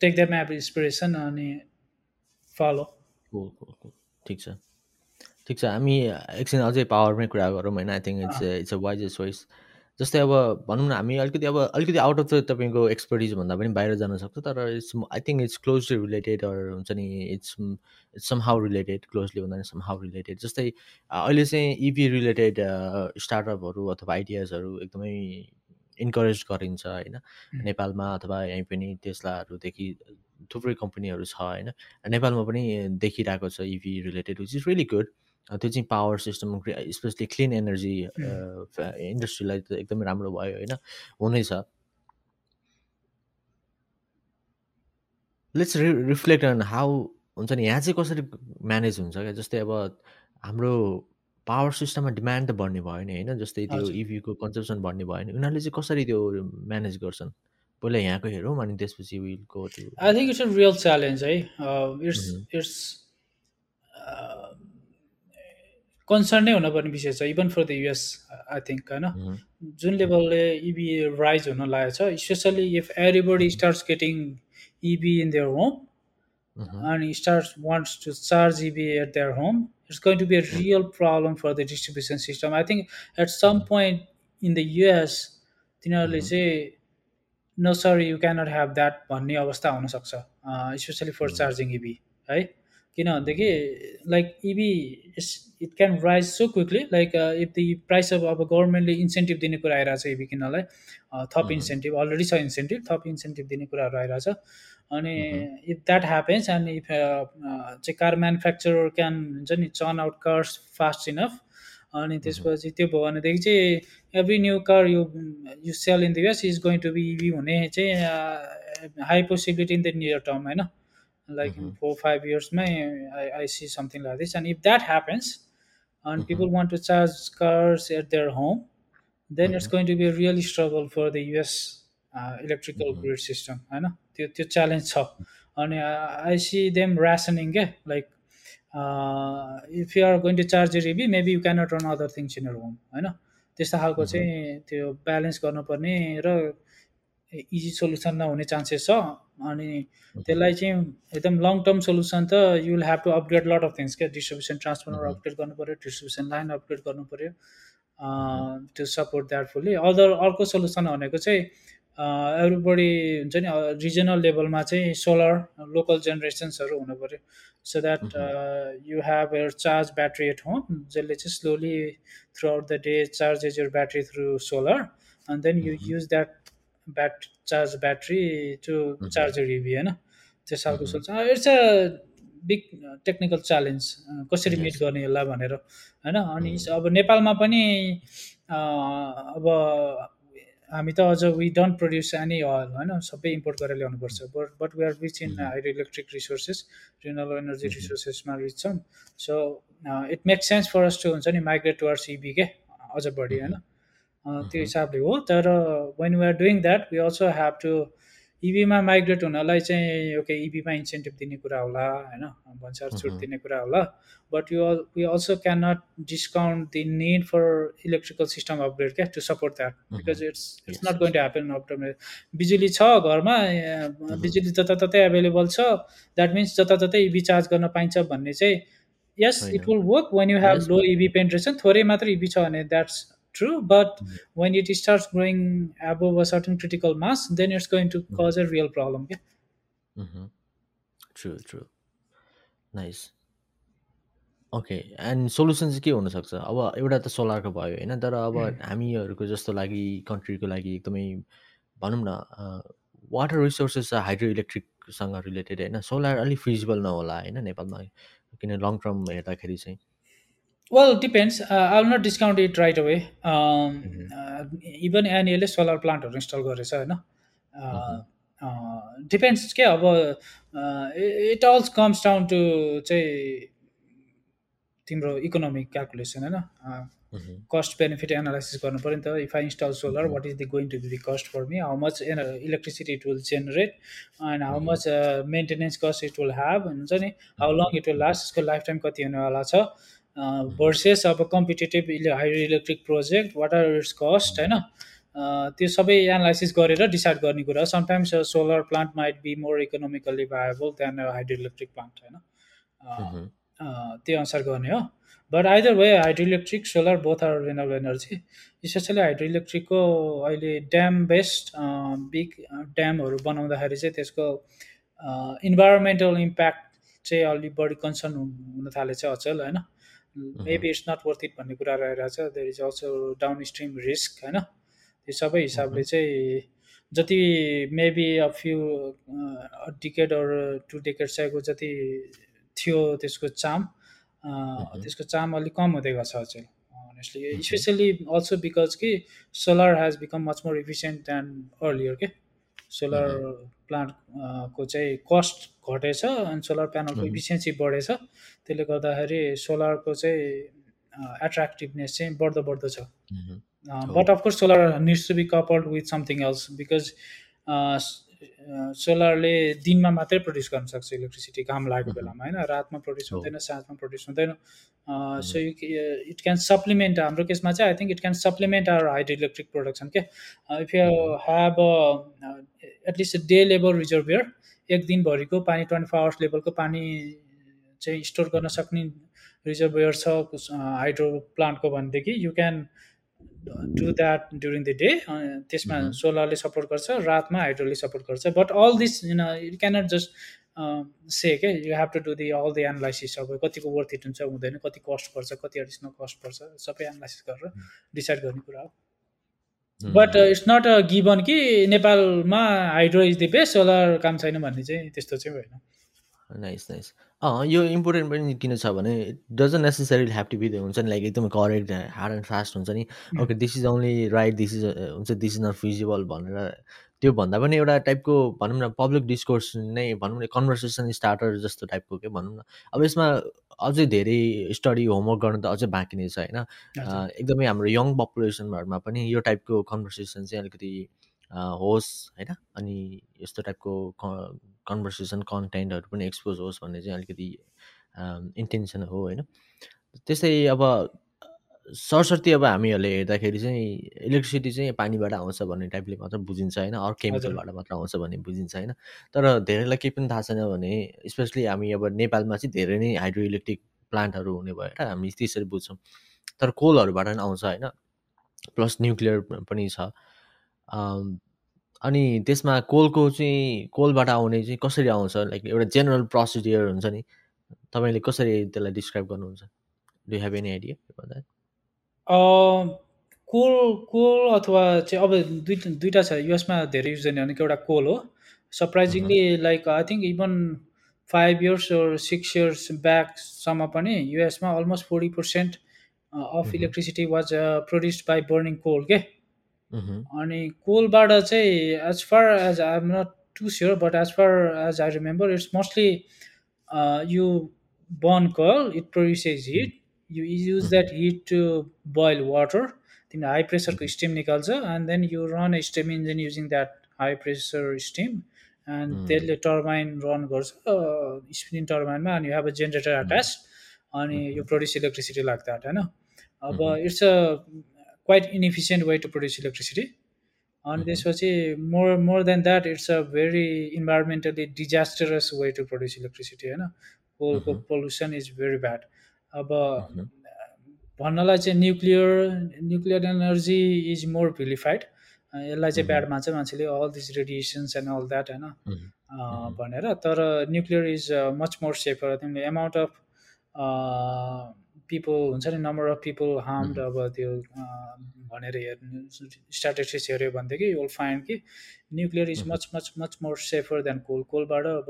टेक द्याट म्याप इन्सपिरेसन अनि follow Cool, cool. ठिक छ ठिक छ हामी एकछिन अझै पावरमै कुरा गरौँ होइन I think it's it's a wise choice जस्तै अब भनौँ न हामी अलिकति अब अलिकति आउट अफ द तपाईँको एक्सपर्टिज भन्दा पनि बाहिर जान सक्छ तर it's I think it's closely related or हुन्छ नि it's it's somehow related closely भन्दा सम हाउ रिलेटेड जस्तै अहिले चाहिँ इभी रिलेटेड स्टार्टअपहरू अथवा आइडियाजहरू एकदमै इन्करेज गरिन्छ होइन। नेपालमा अथवा यहीँ पनि टेस्लाहरूदेखि थुप्रै कम्पनीहरू छ होइन। नेपालमा पनि देखिरहेको छ EV related which is really good त्यो चाहिँ power system specially clean energy इन्डस्ट्रीलाई त एकदमै राम्रो भयो होइन हुनेछ लेट्स रि रिफ्लेक्ट अन हाउ हुन्छ नि यहाँ चाहिँ कसरी म्यानेज हुन्छ क्या? जस्तै अब हाम्रो पावर सिस्टममा डिमान्ड त बढ्ने भयो नि होइन जस्तै त्यो। इभीको कन्जम्सन बढ्ने भयो नि उनीहरूले चाहिँ कसरी त्यो म्यानेज गर्छन्? पहिला यहाँको हेरौँ अनि त्यसपछि will go to I think it's a real challenge है। इट्स इट्स कन्सर्नै हुनुपर्ने विषय छ even for the US I think होइन? जुन लेभलले इबी राइज हुन लागेको छ specially if everybody starts getting EV in their home and starts wants to charge EV at their home, it's going to be a real problem for the distribution system. I think at some point in the US, तिनीहरूले चाहिँ no sir you cannot have that भन्ने अवस्था हुनसक्छ specially for charging EV है किनभनेदेखि like EV it can rise so quickly like if the price of अब गभर्मेन्टले incentive दिने कुरा आइरहेको छ इभी किन्नलाई थप इन्सेन्टिभ अलरेडी छ इन्सेन्टिभ थप इन्सेन्टिभ दिने कुराहरू आइरहेछ। अनि if that happens and if चाहिँ कार म्यानुफ्याक्चरर क्यान हुन्छ नि churn out cars fast enough अनि त्यसपछि त्यो भयो भनेदेखि चाहिँ every new car you you sell in the US is going to be EV हुने चाहिँ high possibility in the near term होइन? Like in four five इयर्समै I I see something like this and if that happens and people want to charge cars at their home, then it's going to be a really struggle for the US electrical grid system होइन त्यो त्यो challenge छ अनि I C them rationing क्या like if you are going to charge you रिबी maybe you cannot run other things in your home होइन त्यस्तो खालको चाहिँ त्यो ब्यालेन्स गर्नुपर्ने र इजी सोल्युसन नहुने चान्सेस छ अनि त्यसलाई चाहिँ एकदम लङ टर्म सोल्युसन त you will have to upgrade lot of things क्या? डिस्ट्रिब्युसन ट्रान्सफर्मर अपग्रेड गर्नु पऱ्यो डिस्ट्रिब्युसन लाइन अपग्रेड गर्नु पऱ्यो to support that fully other अर्को सोल्युसन भनेको चाहिँ एभ्रिबडी हुन्छ नि रिजनल लेभलमा चाहिँ सोलर लोकल जेनेरेसन्सहरू हुनु पऱ्यो so that you have your charge battery at home जसले चाहिँ slowly through out the day charges your battery through solar and then you use that bat charge battery to charge EV होइन? त्यो खालको सोल्छ it's a big technical challenge कसरी meet गर्ने यसलाई भनेर होइन? अनि अब नेपालमा पनि अब हामी त अझ we don't produce any oil होइन? सबै इम्पोर्ट गरेर ल्याउनुपर्छ। But but we are rich in hydro electric resources renewable energy रिसोर्सेसमा rich छौँ। So it makes sense for us to हुन्छ नि माइग्रेट टुवर्ड्स इबी के? अझ बढी होइन? त्यो हिसाबले हो। तर when we are doing that we also have to इभीमा migrate हुनलाई चाहिँ ओके इभीमा इन्सेन्टिभ दिने कुरा होला होइन? भन्सार छुट दिने कुरा होला। But you we also can not discount the need for electrical system upgrade क्या to support that because it's it's not going to happen up बिजुली छ घरमा बिजुली जताततै एभाइलेबल छ द्याट मिन्स जताततै इभी चार्ज गर्न पाइन्छ भन्ने चाहिँ yes it will work when you have low EV penetration थोरै मात्र इभी छ भने that's true but mm-hmm. when it starts growing above a certain critical mass then it's going to cause a real problem yeah. Mm-hmm. true true. Nice. Okay and solution चाहिँ के हुनसक्छ? अब एउटा त सोलरको भयो होइन? तर अब हामीहरूको जस्तो लागि कन्ट्रीको लागि एकदमै भनौँ न वाटर रिसोर्सेस हाइड्रो इलेक्ट्रिकसँग रिलेटेड होइन? सोलर अलिक फिजिबल नहोला होइन? नेपालमा किन लङ टर्म हेर्दाखेरि चाहिँ। Well, it depends. Uh, I will not discount it right away. Um, uh, even एनएलले solar प्लान्टहरू इन्स्टल गरेछ होइन डिपेन्ड्स के अब it also comes down to चाहिँ तिम्रो इकोनोमिक क्यालकुलेसन होइन कस्ट बेनिफिट एनालाइसिस गर्नु पऱ्यो नि त। If I install solar what is the going to be the cost for me how much electricity it will generate and how much maintenance cost it will have हुन्छ नि how long it will last यसको lifetime कति हुनेवाला छ? Versus अब competitive इले hydroelectric project what are its cost होइन त्यो सबै एनालाइसिस गरेर डिसाइड गर्ने कुरा sometimes solar plant might be more economically viable than hydro electric plant होइन त्यो अनुसार गर्ने हो। But either way hydro electric solar both are renewable energy specially hydro इलेक्ट्रिकको अहिले ड्याम बेस्ड बिग ड्यामहरू बनाउँदाखेरि चाहिँ त्यसको इन्भाइरोमेन्टल इम्प्याक्ट चाहिँ अलिक बढी कन्सर्न हुन थालेछ अचल होइन maybe it's not worth it भन्ने कुरा रहेछ there is also down stream risk होइन? त्यो सबै हिसाबले चाहिँ जति मेबी अ फ्यु डिकेड अरू टु डिकेड चाहिएको जति थियो त्यसको चाम त्यसको चाम अलिक कम हुँदै गएको छ चाहिँ अनेस्टली स्पेसली अल्सो बिकज कि solar has become much more efficient than earlier के सोलर प्लान्टको चाहिँ कस्ट घटेछ अनि सोलर प्यानलको इफिसियन्सी बढेछ। त्यसले गर्दाखेरि सोलरको चाहिँ एट्र्याक्टिभनेस चाहिँ बढ्दो बढ्दो छ। But of course solar needs to be coupled with something else because सोलरले दिनमा मात्रै प्रड्युस गर्न सक्छ इलेक्ट्रिसिटी घाम लागेको बेलामा होइन? रातमा प्रड्युस हुँदैन साँझमा प्रड्युस हुँदैन। सो इट क्यान सप्लिमेन्ट हाम्रो केसमा चाहिँ I think it can supplement our hydro electric production के if you have at least day level reservoir एक दिनभरिको पानी ट्वेन्टी फोर आवर्स लेभलको पानी चाहिँ स्टोर गर्न सक्ने रिजर्भियर छ हाइड्रो प्लान्टको भनेदेखि you can do that during the day त्यसमा सोलरले सपोर्ट गर्छ रातमा हाइड्रोले सपोर्ट गर्छ but all this you it cannot just say के you have to do the all the analysis अब कतिको वर्थ इट हुन्छ हुँदैन कति कस्ट पर्छ कति एडिसनल कस्ट पर्छ सबै एनालाइसिस गरेर डिसाइड गर्ने कुरा हो। But it's not a given कि नेपालमा hydro is the best solar काम छैन भन्ने चाहिँ त्यस्तो चाहिँ होइन नाइस नाइस अँ यो इम्पोर्टेन्ट पनि किन छ भने it doesn't necessary have to be हुन्छ नि लाइक एकदमै करेक्ट हार्ड एन्ड फास्ट हुन्छ नि। Okay this is only right this is हुन्छ दिस इज नट फिजिबल भनेर त्यो भन्दा पनि एउटा टाइपको भनौँ न पब्लिक डिस्कोर्स नै भनौँ न कन्भर्सेसन स्टार्टर जस्तो टाइपको के भनौँ न। अब यसमा अझै धेरै स्टडी होमवर्क गर्नु त अझै बाँकी नै छ होइन? एकदमै हाम्रो यङ पपुलेसनहरूमा पनि यो टाइपको कन्भर्सेसन चाहिँ अलिकति होस् होइन? अनि यस्तो टाइपको कन्भर्सेसन कन्टेन्टहरू पनि एक्सपोज होस् भन्ने चाहिँ अलिकति इन्टेन्सन हो होइन? त्यस्तै अब सरसर्ती अब हामीहरूले हेर्दाखेरि चाहिँ इलेक्ट्रिसिटी चाहिँ पानीबाट आउँछ भन्ने टाइपले मात्र बुझिन्छ होइन अरू केमिकलबाट मात्र आउँछ भन्ने बुझिन्छ होइन। तर धेरैलाई केही पनि थाहा छैन भने स्पेसली हामी अब नेपालमा चाहिँ धेरै नै हाइड्रो इलेक्ट्रिक प्लान्टहरू हुने भएर हामी त्यसरी बुझ्छौँ। तर कोलहरूबाट पनि आउँछ होइन प्लस न्युक्लियर पनि छ। अनि त्यसमा कोलको चाहिँ कोलबाट आउने चाहिँ कसरी आउँछ लाइक एउटा जेनरल प्रोसिडियर हुन्छ नि तपाईँले कसरी त्यसलाई डिस्क्राइब गर्नुहुन्छ? Do have any idea coal coal अथवा चाहिँ अब दुई दुइटा छ युएसमा धेरै युज गर्ने भनेको एउटा कोल हो। Surprisingly like I think even five years six years ब्याकसम्म पनि युएसमा almost forty percent of electricity was produced by burning coal के? अनि कोलबाट चाहिँ as far as I am not too sure but as far as I remember it's mostly you burn coal it produces heat you use that heat to boil water then high pressure mm-hmm. steam nikalcha and then you run a steam engine using that high pressure steam and mm-hmm. त्यसले turbine run गर्छ spinning टर्बाइनमा अनि you have a generator attach अनि यो produce electricity लाग्छ that होइन अब it's a quite inefficient way to produce electricity अनि त्यसपछि more more than that it's a very environmentally disastrous way to produce electricity होइन कोलको पोल्युसन इज भेरी ब्याड अब भन्नलाई चाहिँ nuclear nuclear energy is more vilified यसलाई चाहिँ bad मान्छ मान्छेले all this radiations and all that होइन? भनेर। तर nuclear is much more safer तिमीले एमाउन्ट अफ पिपल हुन्छ नि नम्बर अफ पिपल हार्मड अब त्यो भनेर हेर्नु स्ट्याटिस्टिक्स हेऱ्यो भनेदेखि विल फाइन कि nuclear is much much much more safer than coal कोलबाट अब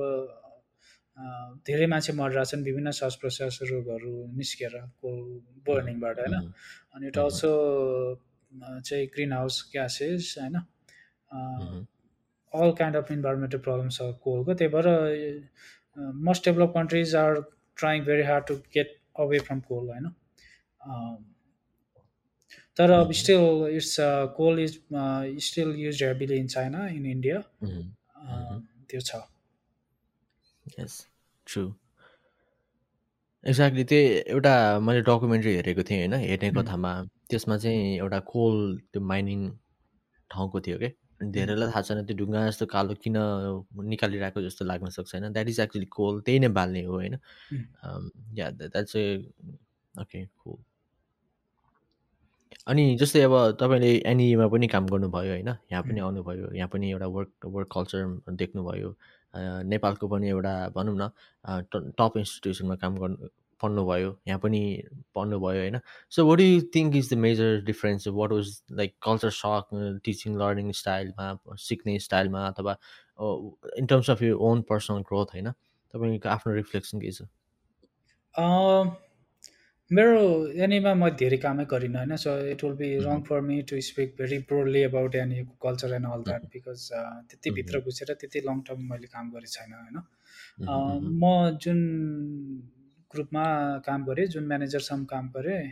धेरै मान्छे मरिरहेछन् विभिन्न श्वास प्रश्वास रोगहरू निस्केर कोल बर्निङबाट होइन? अनि इट अल्सो चाहिँ ग्रिन हाउस ग्यासेस होइन? All kind of environmental problem छ कोलको त्यही भएर most develop countries are trying very hard to get away from coal होइन? तर अब still it's coal is still use heavily in China in India त्यो छ। ट्रु एक्ज्याक्टली त्यही एउटा मैले डकुमेन्ट्री हेरेको थिएँ होइन हेर्ने कथामा त्यसमा चाहिँ एउटा कोल त्यो माइनिङ ठाउँको थियो क्या धेरैलाई थाहा छैन त्यो ढुङ्गा जस्तो कालो किन निकालिरहेको जस्तो लाग्न सक्छ होइन। द्याट इज एक्चुली कोल त्यही नै बाल्ने हो होइन। या द्याट चाहिँ ओके कोल अनि जस्तै अब तपाईँले एनइएमा पनि काम गर्नुभयो होइन यहाँ पनि आउनुभयो यहाँ पनि एउटा वर्क वर्क कल्चर देख्नुभयो। नेपालको पनि एउटा भनौँ न टप इन्स्टिट्युसनमा काम गर्नु पढ्नुभयो यहाँ पनि पढ्नुभयो होइन? So what you think is the major difference what was like culture shock teaching learning स्टाइलमा सिक्ने स्टाइलमा अथवा in terms of you own personal growth होइन? तपाईँको आफ्नो रिफ्लेक्सन के छ? मेरो एनीमा म धेरै कामै गरिनँ होइन so it will be wrong for me to speak very broadly about any culture and all that because त्यति भित्र घुसेर त्यति लङ टर्म मैले काम गरेको छैन होइन। म जुन ग्रुपमा काम गरेँ जुन म्यानेजरसँग काम गरेँ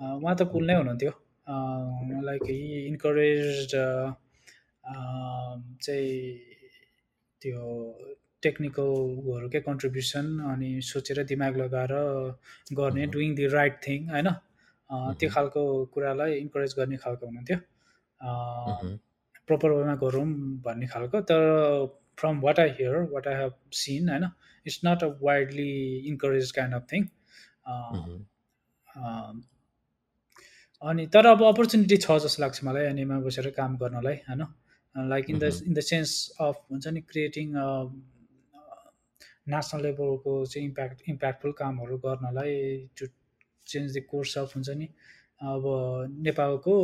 उहाँ त कुल नै हुनुहुन्थ्यो। लाइक हि इन्करेज चाहिँ त्यो टेक्निकलहरूकै कन्ट्रिब्युसन अनि सोचेर दिमाग लगाएर गर्ने डुइङ दि राइट थिङ होइन? त्यो खालको कुरालाई इन्करेज गर्ने खालको हुनुहुन्थ्यो। प्रपर वेमा गरौँ भन्ने खालको। तर from what I hear what I have seen होइन it's not a widely encourage kind of thing अनि तर अब अपर्च्युनिटी छ जस्तो लाग्छ मलाई एनिमा बसेर काम गर्नलाई होइन? Like in the in the sense of हुन्छ नि क्रिएटिङ नेसनल लेभलको चाहिँ इम्प्याक्ट इम्प्याक्टफुल कामहरू गर्नलाई to change the course of हुन्छ नि। अब नेपालको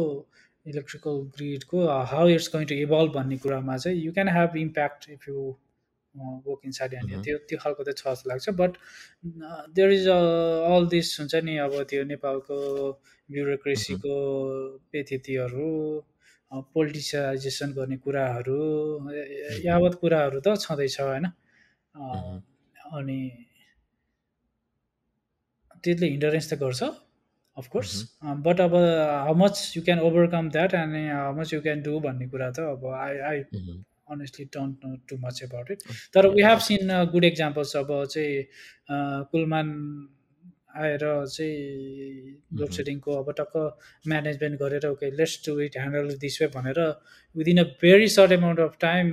electrical GRIDCO how it's going to evolve भन्ने कुरामा चाहिँ you can have impact if you work inside त्यो त्यो खालको त छ जस्तो लाग्छ। But there is all this हुन्छ नि अब त्यो नेपालको ब्युरोक्रेसीको पेथितीहरू पोलिटिसाइजेसन गर्ने कुराहरू यावत कुराहरू त छँदैछ होइन? अनि त्यसले हिन्डरेन्स त गर्छ अफ कोर्स बट अब how much you can overcome that and how much you can do भन्ने कुरा त अब I I honestly don't know too much about it तर we have seen good examples अब चाहिँ कुलमान आएर चाहिँ लोड सेडिङको अब टक्क म्यानेजमेन्ट गरेर okay let's do it handle this way भनेर within a very short amount of time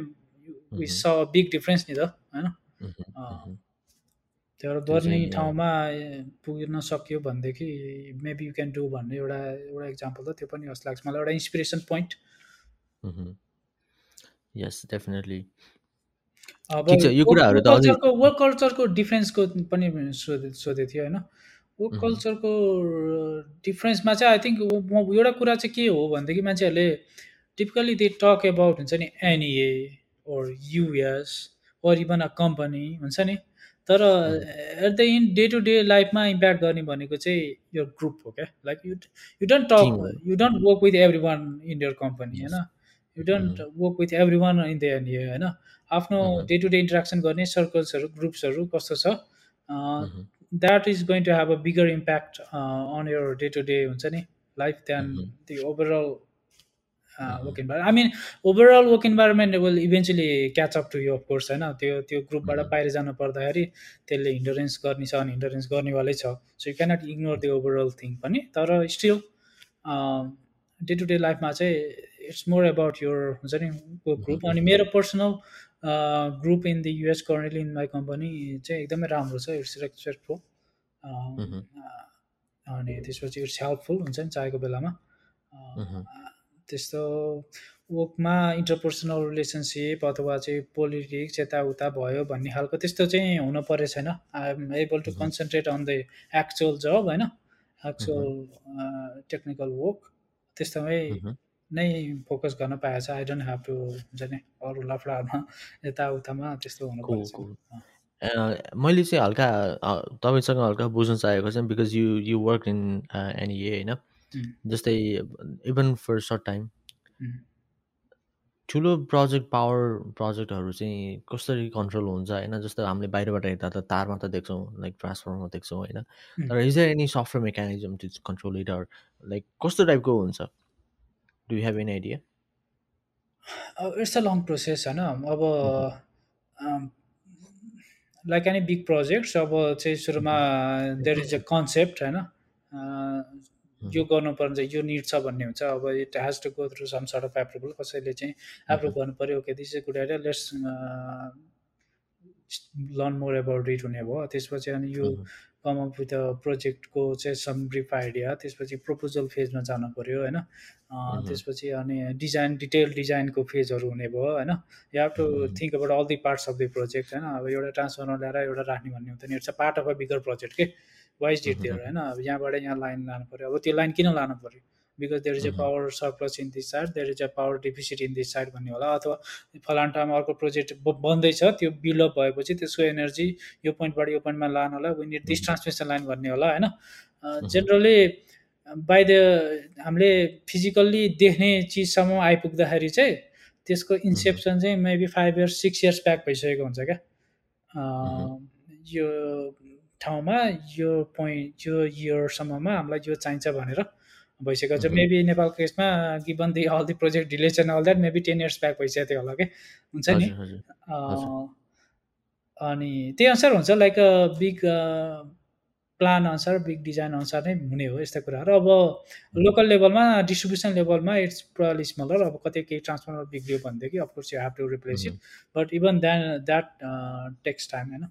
we saw big difference नि त होइन? त्यो गर्ने ठाउँमा पुग्न सक्यो भनेदेखि मेबी यु क्यान डु भन्ने एउटा एउटा इक्जाम्पल त त्यो पनि जस्तो लाग्छ। मलाई एउटा इन्सपिरेसन पोइन्ट यस डेफिनेटली अब कल्चरको वर्क कल्चरको डिफ्रेन्सको पनि सोधे सोधेको थियो होइन? वर्क कल्चरको डिफ्रेन्समा चाहिँ आई थिङ्क एउटा कुरा चाहिँ के हो भनेदेखि मान्छेहरूले टिपिकली दे टक एबाउट हुन्छ नि NEA or US or even a company हुन्छ नि? तर at the in day to day लाइफमा इम्प्याक्ट गर्ने भनेको चाहिँ यो ग्रुप हो क्या। Like you you don't talk you don't work with every one in your company होइन? You don't work with every one in the N होइन? आफ्नो डे टु डे इन्ट्रेक्सन गर्ने सर्कल्सहरू ग्रुप्सहरू कस्तो छ? That is going to have a bigger impact on your day to day हुन्छ नि। Life than the overall work environment I mean overall work environment will eventually catch up to you of course होइन? त्यो त्यो ग्रुपबाट बाहिर जानु पर्दाखेरि त्यसले हिन्डरेन्स गर्ने छ भने हिन्डरेन्स गर्नेवालै छ। So you cannot ignore the overall thing पनि। तर स्टिल डे टु डे लाइफमा चाहिँ इट्स मोर एबाउट योर हुन्छ नि ग्रुप अनि मेरो personal group in the US currently in my company चाहिँ एकदमै राम्रो छ इट्स रेस्पेक्टफुल अनि त्यसपछि इट्स हेल्पफुल हुन्छ नि चाहेको बेलामा। त्यस्तो वर्कमा इन्टरपर्सनल रिलेसनसिप अथवा चाहिँ पोलिटिक्स यताउता भयो भन्ने खालको त्यस्तो चाहिँ हुन परेको छैन। I am able to concentrate on the actual job होइन? एक्चुअल टेक्निकल वर्क त्यस्तोमै नै फोकस गर्न पाएको छ। आई डोन्ट ह्याभ टु हुन्छ नि अरू लफडामा यताउतामा त्यस्तो हुनु मैले चाहिँ हल्का तपाईँसँग हल्का बुझ्न चाहेको चाहिँ because you you work in NEA होइन? जस्तै इभन फर सर्ट टाइम ठुलो प्रोजेक्ट पावर प्रोजेक्टहरू चाहिँ कसरी कन्ट्रोल हुन्छ होइन? जस्तो हामीले बाहिरबाट हेर्दा त तारमा त देख्छौँ लाइक ट्रान्सफर्मरमा देख्छौँ होइन? तर is any software mechanism to control it or like कस्तो टाइपको हुन्छ? Do you have any idea it's a long process होइन? अब लाइक एनी बिग प्रोजेक्ट्स अब चाहिँ सुरुमा देयर इज अ कन्सेप्ट होइन? यो गर्नुपर्ने यो निड छ भन्ने हुन्छ। अब it has to go through some sort of approval कसैले चाहिँ एप्रुभ गर्नु पऱ्यो okay this is good idea let's learn more about it हुने भयो। त्यसपछि अनि यो कम अप विथ प्रोजेक्टको चाहिँ सम ब्रिफ आइडिया त्यसपछि प्रपोजल फेजमा जानु पऱ्यो होइन त्यसपछि अनि डिजाइन डिटेल डिजाइनको फेजहरू हुने भयो होइन? You have to think about all the parts of the project होइन? अब एउटा ट्रान्सफर्मर ल्याएर एउटा राख्ने भन्ने हुँदैन। It's a part of a bigger project के वाइज दिएर होइन? अब यहाँबाट यहाँ लाइन लानु पऱ्यो अब त्यो लाइन किन लानु पऱ्यो because there is a power surplus in this side there is a power deficit in this side भन्ने होला। अथवा फलान ठाउँमा अर्को प्रोजेक्ट बन्दैछ त्यो बिल्डअप भएपछि त्यसको एनर्जी यो पोइन्टबाट यो पोइन्टमा लानलाई we need this transmission line भन्ने होला होइन? जेनरली बाई द हामीले फिजिकल्ली देख्ने चिजसम्म आइपुग्दाखेरि चाहिँ त्यसको इन्सेप्सन चाहिँ maybe five years six years back भइसकेको हुन्छ क्या। यो ठाउँमा यो पोइन्ट यो इयरसम्ममा हामीलाई यो चाहिन्छ भनेर भइसकेको छ। मेबी नेपालको केसमा given the all the project delays and all that maybe ten years back भइसकेको थियो होला कि? हुन्छ नि? अनि त्यही अनुसार हुन्छ लाइक बिग प्लान अनुसार बिग डिजाइन अनुसार नै हुने हो यस्ता कुराहरू अब लोकल लेभलमा डिस्ट्रिब्युसन लेभलमा इट्स प्रली स्मलर अब कतै केही ट्रान्सफर्मर बिग्रियो भनेदेखि of course you have to replace it but even then that takes time होइन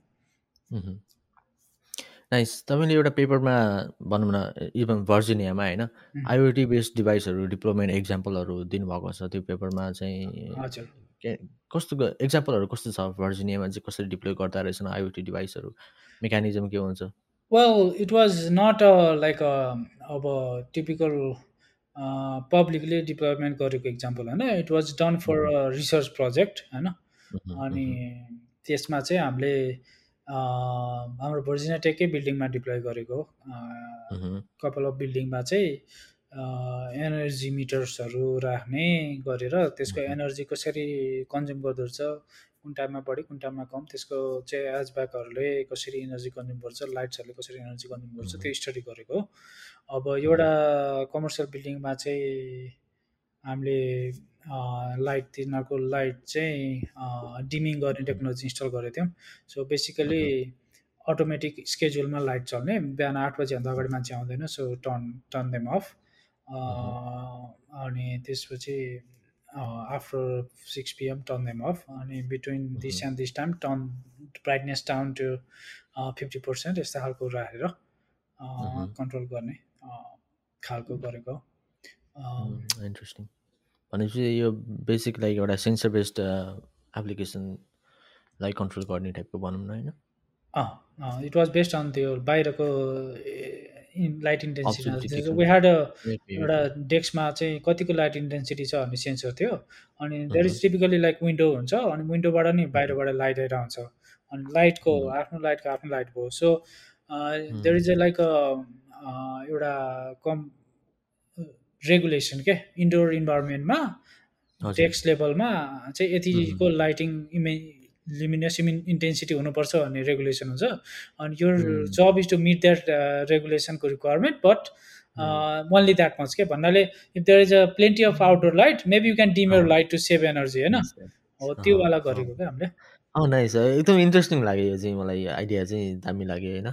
नाइस तपाईँले एउटा पेपरमा भनौँ न इभन भर्जिनियामा होइन आइओटी बेस्ड डिभाइसहरू डिप्लोमेन्ट एक्जाम्पलहरू दिनुभएको छ त्यो पेपरमा चाहिँ कस्तो एक्जाम्पलहरू कस्तो छ भर्जिनियामा चाहिँ कसरी डिप्लोय गर्दा रहेछन् आइओटी डिभाइसहरू मेकानिजम के हुन्छ? Well it was not a like अब टिपिकल पब्लिकले डिप्लोइमेन्ट गरेको इक्जाम्पल होइन। It was done for research project होइन। अनि त्यसमा चाहिँ हामीले हाम्रो भर्जिनिया टेकै बिल्डिङमा डिप्लोय गरेको कपाल अफ बिल्डिङमा चाहिँ एनर्जी मिटर्सहरू राख्ने गरेर त्यसको एनर्जी कसरी कन्ज्युम गर्दो रहेछ कुन टाइममा बढी कुन टाइममा कम। त्यसको चाहिँ एजब्याकहरूले कसरी इनर्जी कन्ज्युम गर्छ लाइट्सहरूले कसरी इनर्जी कन्ज्युम गर्छ त्यो स्टडी गरेको अब एउटा कमर्सियल बिल्डिङमा चाहिँ हामीले लाइट तिनीहरूको लाइट चाहिँ डिमिङ गर्ने टेक्नोलोजी इन्स्टल गरेको थियौँ। सो बेसिकली अटोमेटिक स्केड्युलमा लाइट चल्ने। बिहान आठ बजीभन्दा अगाडि मान्छे आउँदैन so turn turn them off अनि त्यसपछि after six PM turn them off अनि between this and this time turn brightness down to fifty percent यस्ता खालको राखेर कन्ट्रोल गर्ने खालको गरेको इन्ट्रेस्टिङ भनेपछि यो बेसिक लाइक एउटा सेन्सर बेस्ड एप्लिकेसनलाई कन्ट्रोल गर्ने टाइपको भनौँ न होइन? इट वाज बेस्ड अन त्यो बाहिरको लाइट इन्टेन्सिटी वी ह्याड एउटा डेस्कमा चाहिँ कतिको लाइट इन्टेन्सिटी छ भन्ने सेन्सर थियो। अनि there is typically like window हुन्छ अनि विन्डोबाट नि बाहिरबाट लाइट आएर आउँछ। अनि लाइटको आफ्नो लाइटको आफ्नो लाइट भयो। So there is a like एउटा कम रेगुलेसन के? इन्डोर इन्भाइरोमेन्टमा टेक्स लेभलमा चाहिँ यतिको लाइटिङ इमे लिमिनस इमिन इन्टेन्सिटी हुनुपर्छ भन्ने रेगुलेसन हुन्छ। अनि यो job is to meet that रेगुलेसनको requirement but only that much के? भन्नाले if there is a plenty of outdoor light maybe you can dim your light to save energy होइन? हो त्योवाला गरेको क्या हामीले? अँ नाइस एकदम इन्ट्रेस्टिङ लाग्यो यो चाहिँ मलाई आइडिया चाहिँ दामी लाग्यो होइन?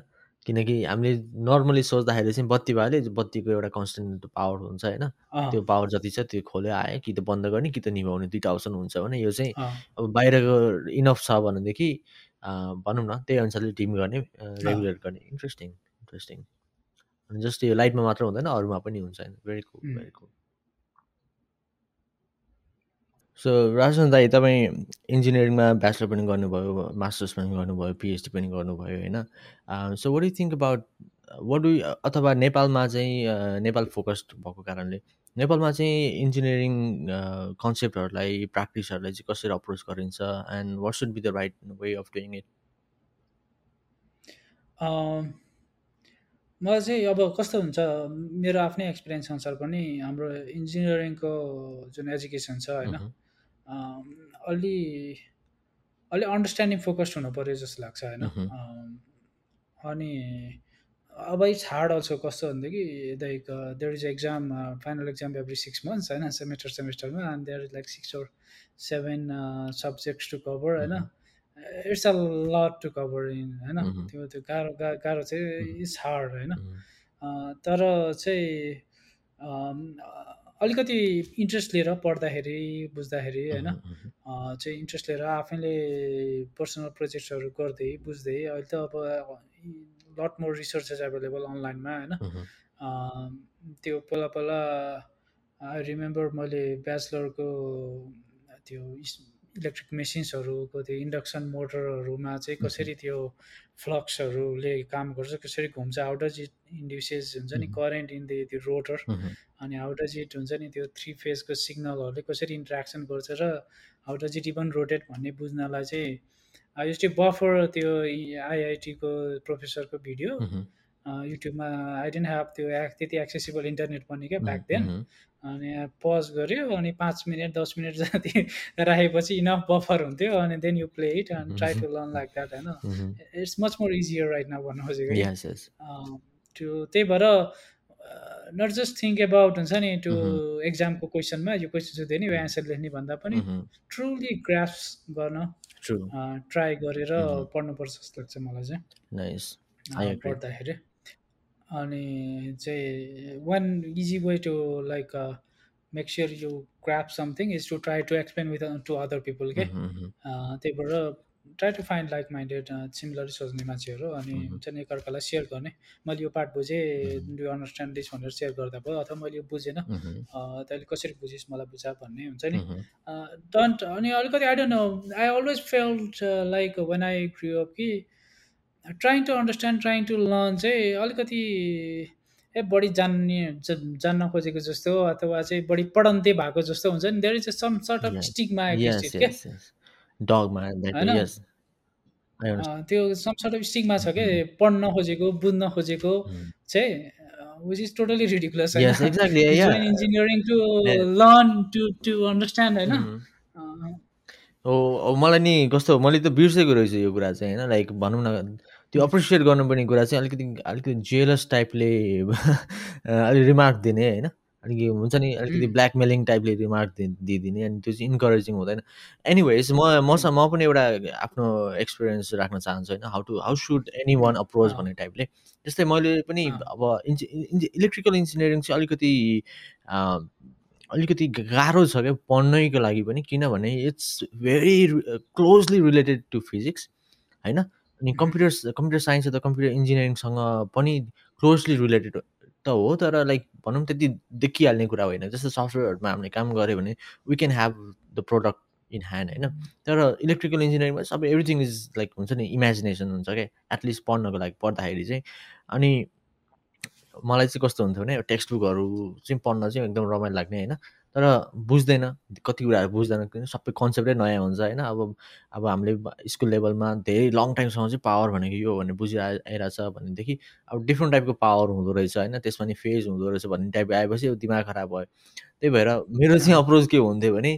किनकि हामीले नर्मली सोच्दाखेरि चाहिँ बत्ती भयो बत्तीको एउटा कन्सटेन्ट पावर हुन्छ होइन। त्यो पावर जति छ त्यो खोल्यो आयो कि त बन्द गर्ने कि त निभाउने दुइटा अप्सन हुन्छ भने यो चाहिँ अब बाहिरको इनफ छ भनेदेखि भनौँ न त्यही अनुसारले टिम गर्ने रेगुलेट गर्ने। Interesting interesting. जस्ट यो लाइटमा मात्र हुँदैन अरूमा पनि हुन्छ। Very cool very cool so Rajan दाई तपाईँ इन्जिनियरिङमा ब्याचलर पनि गर्नुभयो मास्टर्स पनि गर्नुभयो पिएचडी पनि गर्नुभयो होइन? So what you think about what you अथवा नेपालमा चाहिँ नेपाल फोकस्ड भएको कारणले नेपालमा चाहिँ इन्जिनियरिङ कन्सेप्टहरूलाई प्र्याक्टिसहरूलाई चाहिँ कसरी अप्रोच गरिन्छ and what should be the right way of doing it मलाई चाहिँ अब कस्तो हुन्छ मेरो आफ्नै एक्सपिरियन्स अनुसार पनि हाम्रो इन्जिनियरिङको जुन एजुकेसन छ होइन? अलि अलि अन्डरस्ट्यान्डिङ फोकस्ड हुनु पऱ्यो जस्तो लाग्छ होइन? अनि अब हार्ड अल्सो कस्तो भनेदेखि like there is exam final exam every six months होइन? Semester सेमेस्टरमा and there is like six or seven subjects to cover होइन? It's a lot to cover in होइन? त्यो त्यो गाह्रो गाह्रो चाहिँ इट्स हार्ड होइन? तर चाहिँ अलिकति इन्ट्रेस्ट लिएर पढ्दाखेरि बुझ्दाखेरि होइन? चाहिँ इन्ट्रेस्ट लिएर आफैले पर्सनल प्रोजेक्ट्सहरू गर्दै बुझ्दै अहिले त अब लट मोर रिसोर्सेस एभाइलेबल अनलाइनमा होइन? त्यो पहिला पहिला आई रिमेम्बर मैले ब्याचलरको त्यो इलेक्ट्रिक मेसिन्सहरूको त्यो इन्डक्सन मोटरहरूमा चाहिँ कसरी त्यो फ्लक्सहरूले काम गर्छ कसरी घुम्छ हाउ डज इट इन्ड्युसेस हुन्छ नि करेन्ट इन द त्यो रोटर अनि हाउ डज इट हुन्छ नि त्यो थ्री फेजको सिग्नलहरूले कसरी इन्ट्रेक्सन गर्छ र how does it even rotate भन्ने बुझ्नलाई चाहिँ टु बफर त्यो आइआइटीको प्रोफेसरको भिडियो युट्युबमा आई डेन्ट ह्याभ त्यो त्यति एक्सेसिबल इन्टरनेट पनि क्या ब्याक देन अनि पज गऱ्यो अनि पाँच मिनट दस मिनट जति [LAUGHS] राखेपछि इनफ बफर हुन्थ्यो अनि then you play it and try to learn like that होइन? It's much more easier right now भन्नु खोजेको त्यो त्यही भएर नट जस्ट थिङ्क एबाउट हुन्छ नि टु एक्जामको क्वेसनमा यो क्वेसन सोध्यो नि एन्सर लेख्ने भन्दा पनि ट्रुली ग्राफ्स गर्न ट्राई गरेर पढ्नुपर्छ जस्तो लाग्छ मलाई चाहिँ। पढ्दाखेरि। अनि चाहिँ one easy way to like make sure you crop something is to try to explain with to other people के त्यही भएर try to find like minded similar सोच्ने मान्छेहरू अनि हुन्छ नि एकअर्कालाई सेयर गर्ने। मैले यो पार्ट बुझेँ डु अन्डरस्ट्यान्ड दिस भनेर सेयर गर्दा भयो अथवा मैले यो बुझेन तैँले कसरी बुझिस् मलाई बुझा भन्ने हुन्छ नि। डन्ट अनि अलिकति I don't know I always felt like when I grow up कि trying to understand trying to learn चाहिँ अलिकति ए बढी जान्ने जान्न खोजेको जस्तो अथवा चाहिँ बढी पढन्ते भएको जस्तो हुन्छ नि। There is some sort of स्टिकमा त्यो सम सर्ट अफ स्टिकमा छ क्या। पढ्न खोजेको बुझ्न खोजेको चाहिँ which is totally ridiculous engineering to learn to to understand होइन? हो अब मलाई नि कस्तो मैले त बिर्सेको रहेछु यो कुरा चाहिँ होइन? लाइक भनौँ न त्यो अप्रिसिएट गर्नुपर्ने कुरा चाहिँ अलिकति अलिकति जेलस टाइपले [LAUGHS] अलिक रिमार्क दिने होइन? अलिकति हुन्छ नि अलिकति ब्ल्याकमेलिङ टाइपले रिमार्क दिइदिने अनि त्यो चाहिँ इन्करेजिङ हुँदैन। एनिवेज म मसँग म पनि एउटा आफ्नो एक्सपिरियन्स राख्न चाहन्छु होइन? How to how should any one approach भन्ने टाइपले त्यस्तै मैले पनि अब इन्जि इलेक्ट्रिकल इन्जिनियरिङ चाहिँ अलिकति अलिकति गाह्रो छ क्या पढ्नैको लागि पनि किनभने it's very closely related to physics होइन? अनि कम्प्युटर कम्प्युटर साइन्स अथवा कम्प्युटर इन्जिनियरिङसँग पनि क्लोजली रिलेटेड त हो तर लाइक भनौँ त्यति देखिहाल्ने कुरा होइन। जस्तो सफ्टवेयरहरूमा हामीले काम गऱ्यो भने we can have the product in hand होइन? तर इलेक्ट्रिकल इन्जिनियरिङमा सबै एभ्रिथिङ इज लाइक हुन्छ नि इमेजिनेसन हुन्छ क्या एटलिस्ट पढ्नको लागि पढ्दाखेरि चाहिँ। अनि मलाई चाहिँ कस्तो हुन्थ्यो भने टेक्स्ट बुकहरू चाहिँ पढ्न चाहिँ एकदम रमाइलो लाग्ने होइन? तर बुझ्दैन कति कुराहरू बुझ्दैन किन सबै कन्सेप्टै नयाँ हुन्छ होइन। अब अब हामीले स्कुल लेभलमा धेरै लङ टाइमसम्म चाहिँ पावर भनेको यो भनेर बुझिरहेको आइरहेछ भनेदेखि अब डिफ्रेन्ट टाइपको पावर हुँदो रहेछ होइन। त्यसमा नि फेज हुँदो रहेछ भन्ने टाइप आएपछि दिमाग खराब भयो। त्यही भएर मेरो चाहिँ अप्रोच के हुन्थ्यो भने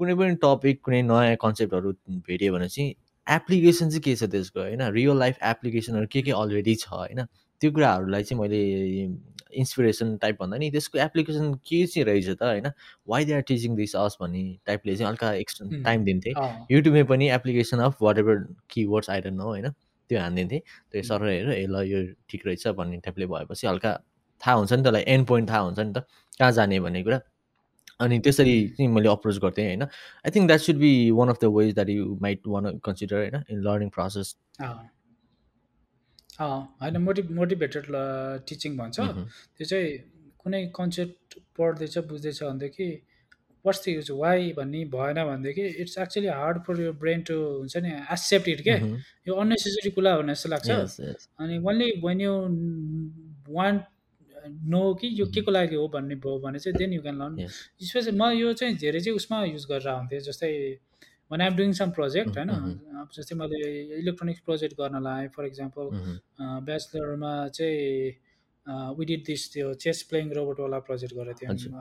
कुनै पनि टपिक कुनै नयाँ कन्सेप्टहरू भेट्यो भने चाहिँ एप्लिकेसन चाहिँ के छ त्यसको होइन? रियल लाइफ एप्लिकेसनहरू के के अलरेडी छ होइन? त्यो कुराहरूलाई चाहिँ मैले इन्सपिरेसन टाइप भन्दा नि त्यसको एप्लिकेसन के चाहिँ रहेछ त होइन? Why they are teaching this us भन्ने टाइपले चाहिँ हल्का एक्सट्रा टाइम दिन्थेँ। युट्युबमै पनि application of whatever keywords I don't know होइन? त्यो हानिदिन्थेँ। त्यो सर हेर ए ल यो ठिक रहेछ भन्ने टाइपले भएपछि हल्का थाहा हुन्छ नि त एन्ड पोइन्ट थाहा हुन्छ नि त कहाँ जाने भन्ने कुरा। अनि त्यसरी चाहिँ मैले अप्रोच गर्थेँ होइन? I think that should be one of the ways that you might one consider होइन? इन लर्निङ प्रोसेस होइन मोटि मोटिभेटेड टिचिङ भन्छ। त्यो चाहिँ कुनै कन्सेप्ट पढ्दैछ बुझ्दैछ भनेदेखि वाट्स द युज वाइ भन्ने भएन भनेदेखि it's actually hard for your brain to हुन्छ नि एक्सेप्ट इट के यो अननेसेसरी कुरा हो जस्तो लाग्छ। अनि only when you want know कि यो के को लागि हो भन्ने भयो भने चाहिँ then you can learn specially म यो चाहिँ धेरै चाहिँ उसमा युज गरेर आउँथेँ जस्तै when I'm doing some project होइन अब जस्तै मैले इलेक्ट्रोनिक्स प्रोजेक्ट गर्न लगाएँ फर इक्जाम्पल ब्याचलरमा चाहिँ विडिड दिस त्यो चेस प्लेइङ रोबोटवाला प्रोजेक्ट गरेको थियौँ।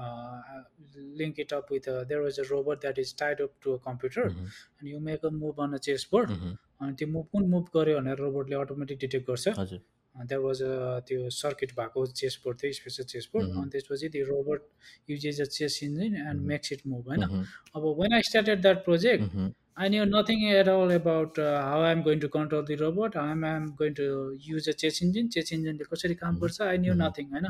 Link it up with there was a robot that is tied up to a computer अनि you make a move on a chess board अनि त्यो मुभ कुन मुभ गऱ्यो भनेर रोबोटले अटोमेटिक डिटेक्ट गर्छ। द्याट वाज अ त्यो सर्किट भएको चेस बोर्ड थियो स्पेसल चेस बोर्ड अनि त्यसपछि त्यो robot uses a chess engine and makes it move होइन? अब when I started that project I knew nothing at all about uh, how I'm going to control the robot, how I'm going to use a chess engine, chess engine कसरी काम गर्छ I knew nothing होइन?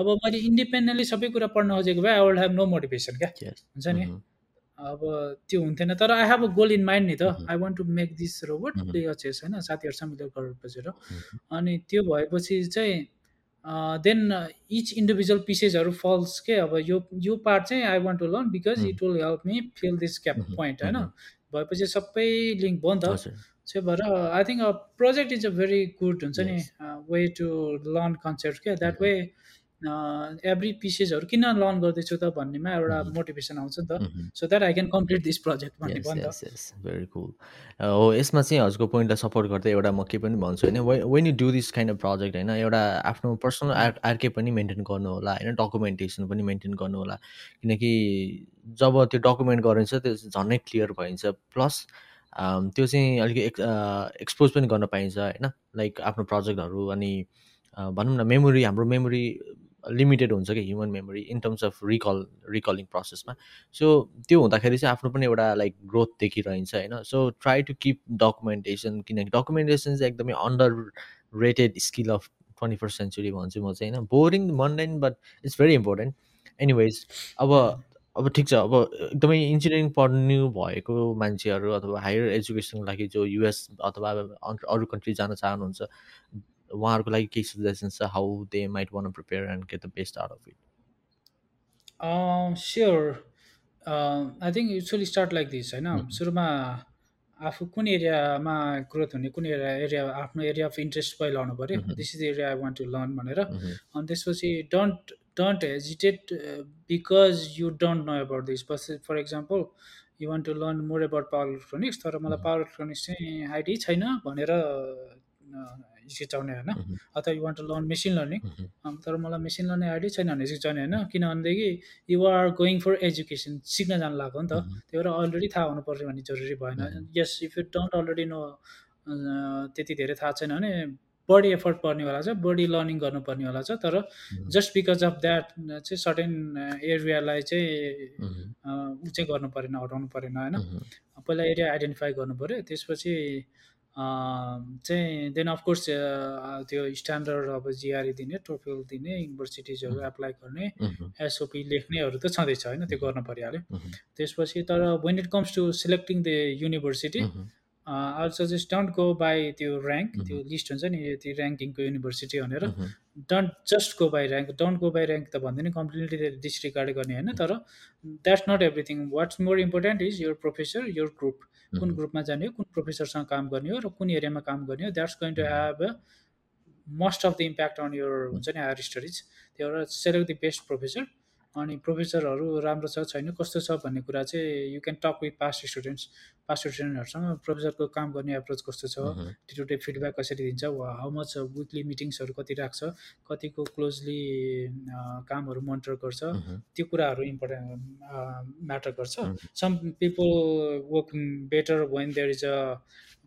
अब मैले independently सबै कुरा पढ्न खोजेको भए I would have no motivation क्या? हुन्छ नि? अब त्यो हुन्थेन। तर I have a goal in mind नि त। I want to make this robot play a chess होइन? साथीहरूसँग मिलेर गरेर बसेर अनि त्यो भएपछि चाहिँ देन इच इन्डिभिजुअल पिसेसहरू फल्स के? अब यो यो पार्ट चाहिँ I want to learn because it will help me fill this gap point होइन? भएपछि सबै लिङ्क भयो नि त त्यही भएर I think project is a very good हुन्छ नि वे टु लर्न कन्सेप्ट क्या द्याट वे एभ्री पिसेसहरू किन लर्न गर्दैछु त भन्नेमा एउटा मोटिभेसन आउँछ नि त। So that I can complete this project भन्ने भयो भेरी कुल हो यसमा चाहिँ हजुरको पोइन्टलाई सपोर्ट गर्दै एउटा म के पनि भन्छु होइन when you do this kind of project होइन एउटा आफ्नो पर्सनल आर आर्के पनि मेन्टेन गर्नु होला होइन डकुमेन्टेसन पनि मेन्टेन गर्नु होला। किनकि जब त्यो डकुमेन्ट गरिन्छ त्यो झन्नै क्लियर भइन्छ। प्लस त्यो चाहिँ अलिकति एक्स एक्सपोज पनि गर्न पाइन्छ होइन। लाइक आफ्नो प्रोजेक्टहरू अनि भनौँ न मेमोरी हाम्रो मेमोरी लिमिटेड हुन्छ कि human memory in terms of recall recalling प्रोसेसमा so त्यो हुँदाखेरि चाहिँ आफ्नो पनि एउटा लाइक ग्रोथ देखिरहन्छ होइन? So try to keep documentation किनकि डकुमेन्टेसन चाहिँ एकदमै underrated skill of twenty first century भन्छु म चाहिँ होइन? Boring mundane but it's very important anyways अब अब ठिक छ अब एकदमै इन्जिनियरिङ पढ्नु भएको मान्छेहरू अथवा हायर एजुकेसनको लागि जो युएस अथवा अरू कन्ट्री जान चाहनुहुन्छ उहाँहरूको लागि केही सजेसन्स छ? How they might one prepare and get the best out of it sure I think usually start like this होइन? सुरुमा आफू कुन एरियामा ग्रोथ हुने कुन एरिया एरिया आफ्नो एरिया अफ इन्ट्रेस्ट पहिला लाउनु पऱ्यो this is area I want to learn भनेर। अनि त्यसपछि don't don't hesitate because you don't know about this bus for example you want to learn more about power electronics तर मलाई power electronics चाहिँ idea छैन भनेर हिचकिचाउने होइन। अथवा you want to learn machine learning तर मलाई मेसिन लर्निङ आइडिया छैन भने हिचकिचाउने होइन किनभनेदेखि you are going for education सिक्न जानु लाग्यो नि त। त्यही भएर अलरेडी थाहा हुनुपर्ने भन्ने जरुरी भएन। यस if you don't already know त्यति धेरै थाहा छैन भने बढी एफर्ट पर्नेवाला छ बढी लर्निङ गर्नुपर्नेवाला छ। तर जस्ट बिकज अफ द्याट चाहिँ सर्टेन एरियालाई चाहिँ ऊ चाहिँ गर्नु परेन हटाउनु परेन होइन। पहिला एरिया आइडेन्टिफाई गर्नु पऱ्यो। त्यसपछि चाहिँ देन अफकोर्स त्यो स्ट्यान्डर्ड अब जिआरई दिने टोफेल दिने युनिभर्सिटिजहरू एप्लाई गर्ने एसओपी लेख्नेहरू त छँदैछ होइन? त्यो गर्न परिहाल्यो। त्यसपछि तर when it comes to selecting the university I suggest don't go by त्यो ऱ्याङ्क त्यो लिस्ट हुन्छ नि त्यो ऱ्याङ्किङको युनिभर्सिटी भनेर। Don't just go by rank don't go by rank त भन्दैन कम्प्लिटली डिसरिगार्ड गर्ने होइन? तर that's not everything what's more important is your professor your group कुन ग्रुपमा जाने हो कुन प्रोफेसरसँग काम गर्ने हो र कुन एरियामा काम गर्ने हो that's going to have a most of the impact on your हुन्छ नि हायर स्टडिज त्यही भएर सेलेक्ट द बेस्ट प्रोफेसर। अनि प्रोफेसरहरू राम्रो छ छैन? कस्तो छ भन्ने कुरा चाहिँ you can talk with past students past स्टुडेन्टहरूसँग प्रोफेसरको काम गर्ने एप्रोच कस्तो छ? डे टु डे फिडब्याक कसरी दिन्छ? हाउ मच विकली मिटिङ्सहरू कति राख्छ? कतिको क्लोजली कामहरू मोनिटर गर्छ? त्यो कुराहरू इम्पोर्टेन्ट म्याटर गर्छ। Some people work better when there is a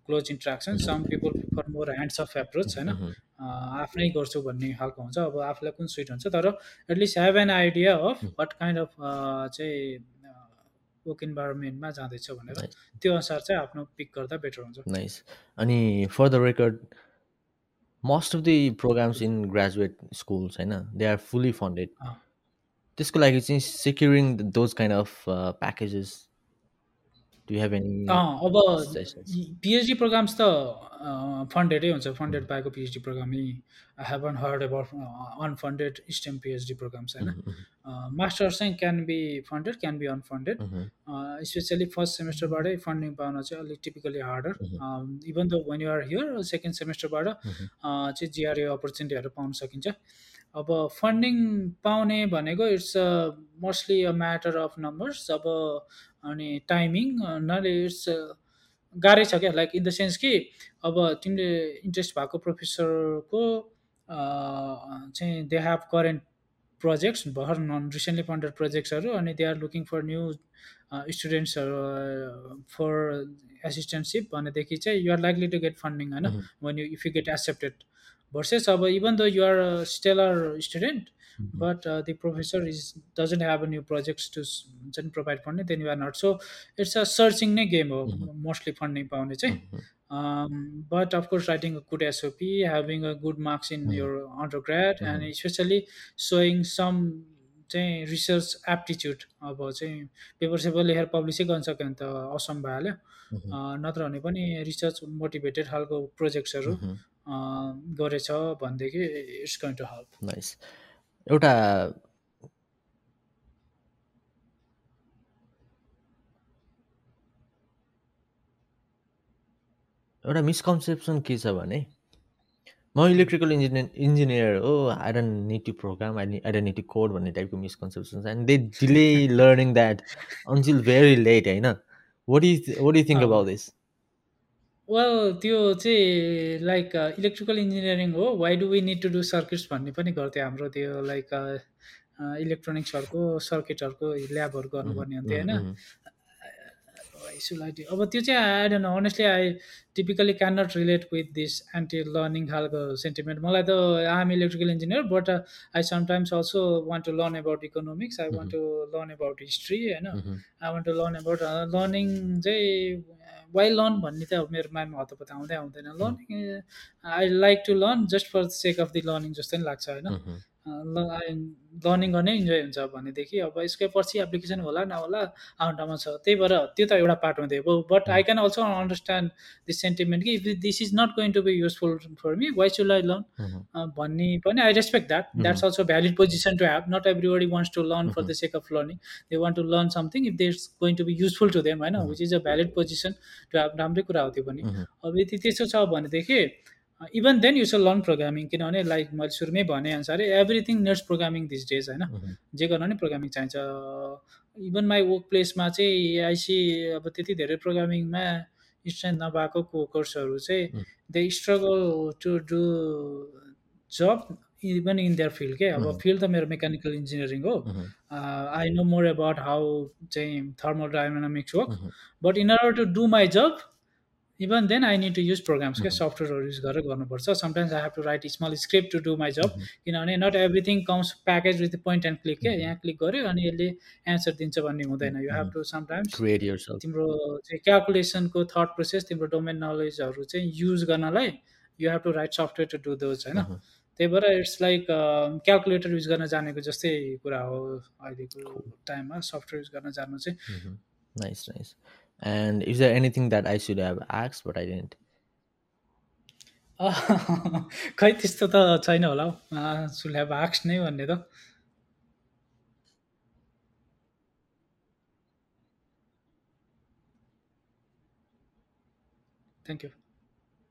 close interaction some people prefer more hands off approach होइन? मह्म, अँ, आफ्नै गर्छु भन्ने खालको हुन्छ। अब आफूलाई कुन सुइट हुन्छ? तर at least have an idea of what kind of चाहिँ वर्क इन्भाइरोमेन्टमा जाँदैछ भनेर। त्यो अनुसार चाहिँ आफ्नो पिक गर्दा बेटर हुन्छ। नाइस अनि for the record most of the programs in graduate schools होइन दे आर फुल्ली फन्डेड त्यसको लागि चाहिँ securing those kind of packages do have any अब पिएचडी प्रोग्राम्स त फन्डेडै हुन्छ। फन्डेड पाएको PhD प्रोग्रामै I haven't heard about unfunded STEM PhD programs होइन? मास्टर्स चाहिँ can be funded can be unfunded specially first सेमेस्टरबाटै funding पाउन चाहिँ अलिक typically harder even the when you're here second सेमेस्टरबाट चाहिँ जिआरए अपर्च्युनिटीहरू पाउन सकिन्छ। अब फन्डिङ पाउने भनेको it's mostly a matter of numbers अब अनि टाइमिङ नले इट्स गाह्रै छ क्या लाइक इन द सेन्स कि अब तिमीले इन्ट्रेस्ट भएको प्रोफेसरको चाहिँ दे हेभ करेन्ट प्रोजेक्ट्स भर्खर नन रिसेन्टली फन्डेड प्रोजेक्ट्सहरू अनि they are looking for new स्टुडेन्ट्सहरू for एसिस्टेन्टसिप भनेदेखि चाहिँ you're likely to get funding होइन? When you if you get accepted versus अब you are a stellar student but uh, the professor is doesn't have any projects to s- हुन्छ नि provide funding then you are not so it's a searching नै game हो mostly funding पाउने चाहिँ um, but of course writing a good SOP having a good marks in your undergrad and especially showing some चाहिँ research aptitude अब चाहिँ paper shaper लेखेर पब्लिसै गर्न सक्यो भने त असम भइहाल्यो नत्र भने पनि रिसर्च मोटिभेटेड खालको प्रोजेक्ट्सहरू गरेछ भनेदेखि it's going to help nice एउटा एउटा मिसकन्सेप्सन के छ भने म इलेक्ट्रिकल इन्जिनियर इन्जिनियर हो I don't need to program I I don't need to code भन्ने टाइपको मिसकन्सेप्सन छ and they delay learning that until very late होइन what is what you think. About this well त्यो चाहिँ like electrical engineering हो. Why do we need to do circuits भन्ने पनि गर्थ्यो हाम्रो त्यो लाइक इलेक्ट्रोनिक्सहरूको सर्किटहरूको ल्याबहरू गर्नुपर्ने हुन्थ्यो होइन? सुलाइटी अब त्यो चाहिँ I don't honestly I typically can not relate with this anti learning खालको सेन्टिमेन्ट मलाई त I am electrical engineer but I sometimes also want to learn about economics I want to learn about history होइन I want to learn about learning चाहिँ why learn भन्ने चाहिँ अब मेरो माइन्डमा हतपत आउँदै आउँदैन. Learning I like to learn just for the sake of the learning जस्तो नि लाग्छ होइन। लर्निङ गर्ने इन्जोय हुन्छ भनेदेखि अब यसकै पछि एप्लिकेसन होला नहोला आउन्टामा छ। त्यही भएर त्यो त एउटा पार्ट हुँदै हो। But I can also understand this sentiment कि if this is not going to be useful for me why should I learn भन्ने पनि I respect that that's also valid position to have not everybody wants to learn for the sake of learning they want to learn something if they is going to be useful to them होइन? Which is a valid position to have राम्रै कुरा हो त्यो पनि। अब यदि त्यसो छ भनेदेखि even then you so learn programming किनभने लाइक मैले सुरुमै भने अनुसारै everything needs programming these days होइन जे गर्न नि प्रोग्रामिङ चाहिन्छ इभन माई वर्क प्लेसमा चाहिँ आइसी अब त्यति धेरै प्रोग्रामिङमा स्ट्रेन्थ नभएको कोकर्सहरू चाहिँ Mm. They struggle to do job even in their field के अब Mhm. फिल्ड त मेरो मेकानिकल इन्जिनियरिङ हो Mhm. I know more about how चाहिँ thermal dynamics work Mhm. But in order to do my job even then I need to use programs क्या. सफ्टवेयरहरू use गरेर गर्नुपर्छ sometimes I have to write small script to do my job. किनभने not everything comes package with point and click के. यहाँ click गऱ्यो अनि यसले एन्सर दिन्छ भन्ने हुँदैन यु हेभ. To sometimes. तिम्रो चाहिँ क्यालकुलेसनको थट प्रोसेस तिम्रो डोमेन नलेजहरू चाहिँ युज गर्नलाई you have to write software to do those होइन Mhm. त्यही भएर इट्स लाइक क्यालकुलेटर युज गर्न जानेको जस्तै कुरा हो अहिलेको टाइममा सफ्टवेयर युज गर्न जानु चाहिँ Mhm. Nice, nice. And is there anything that I should have asked but I didn't? खै त्यस्तो त छैन होला हौ सुल हेभ आक्स नै भन्ने त थ्याङ्क यू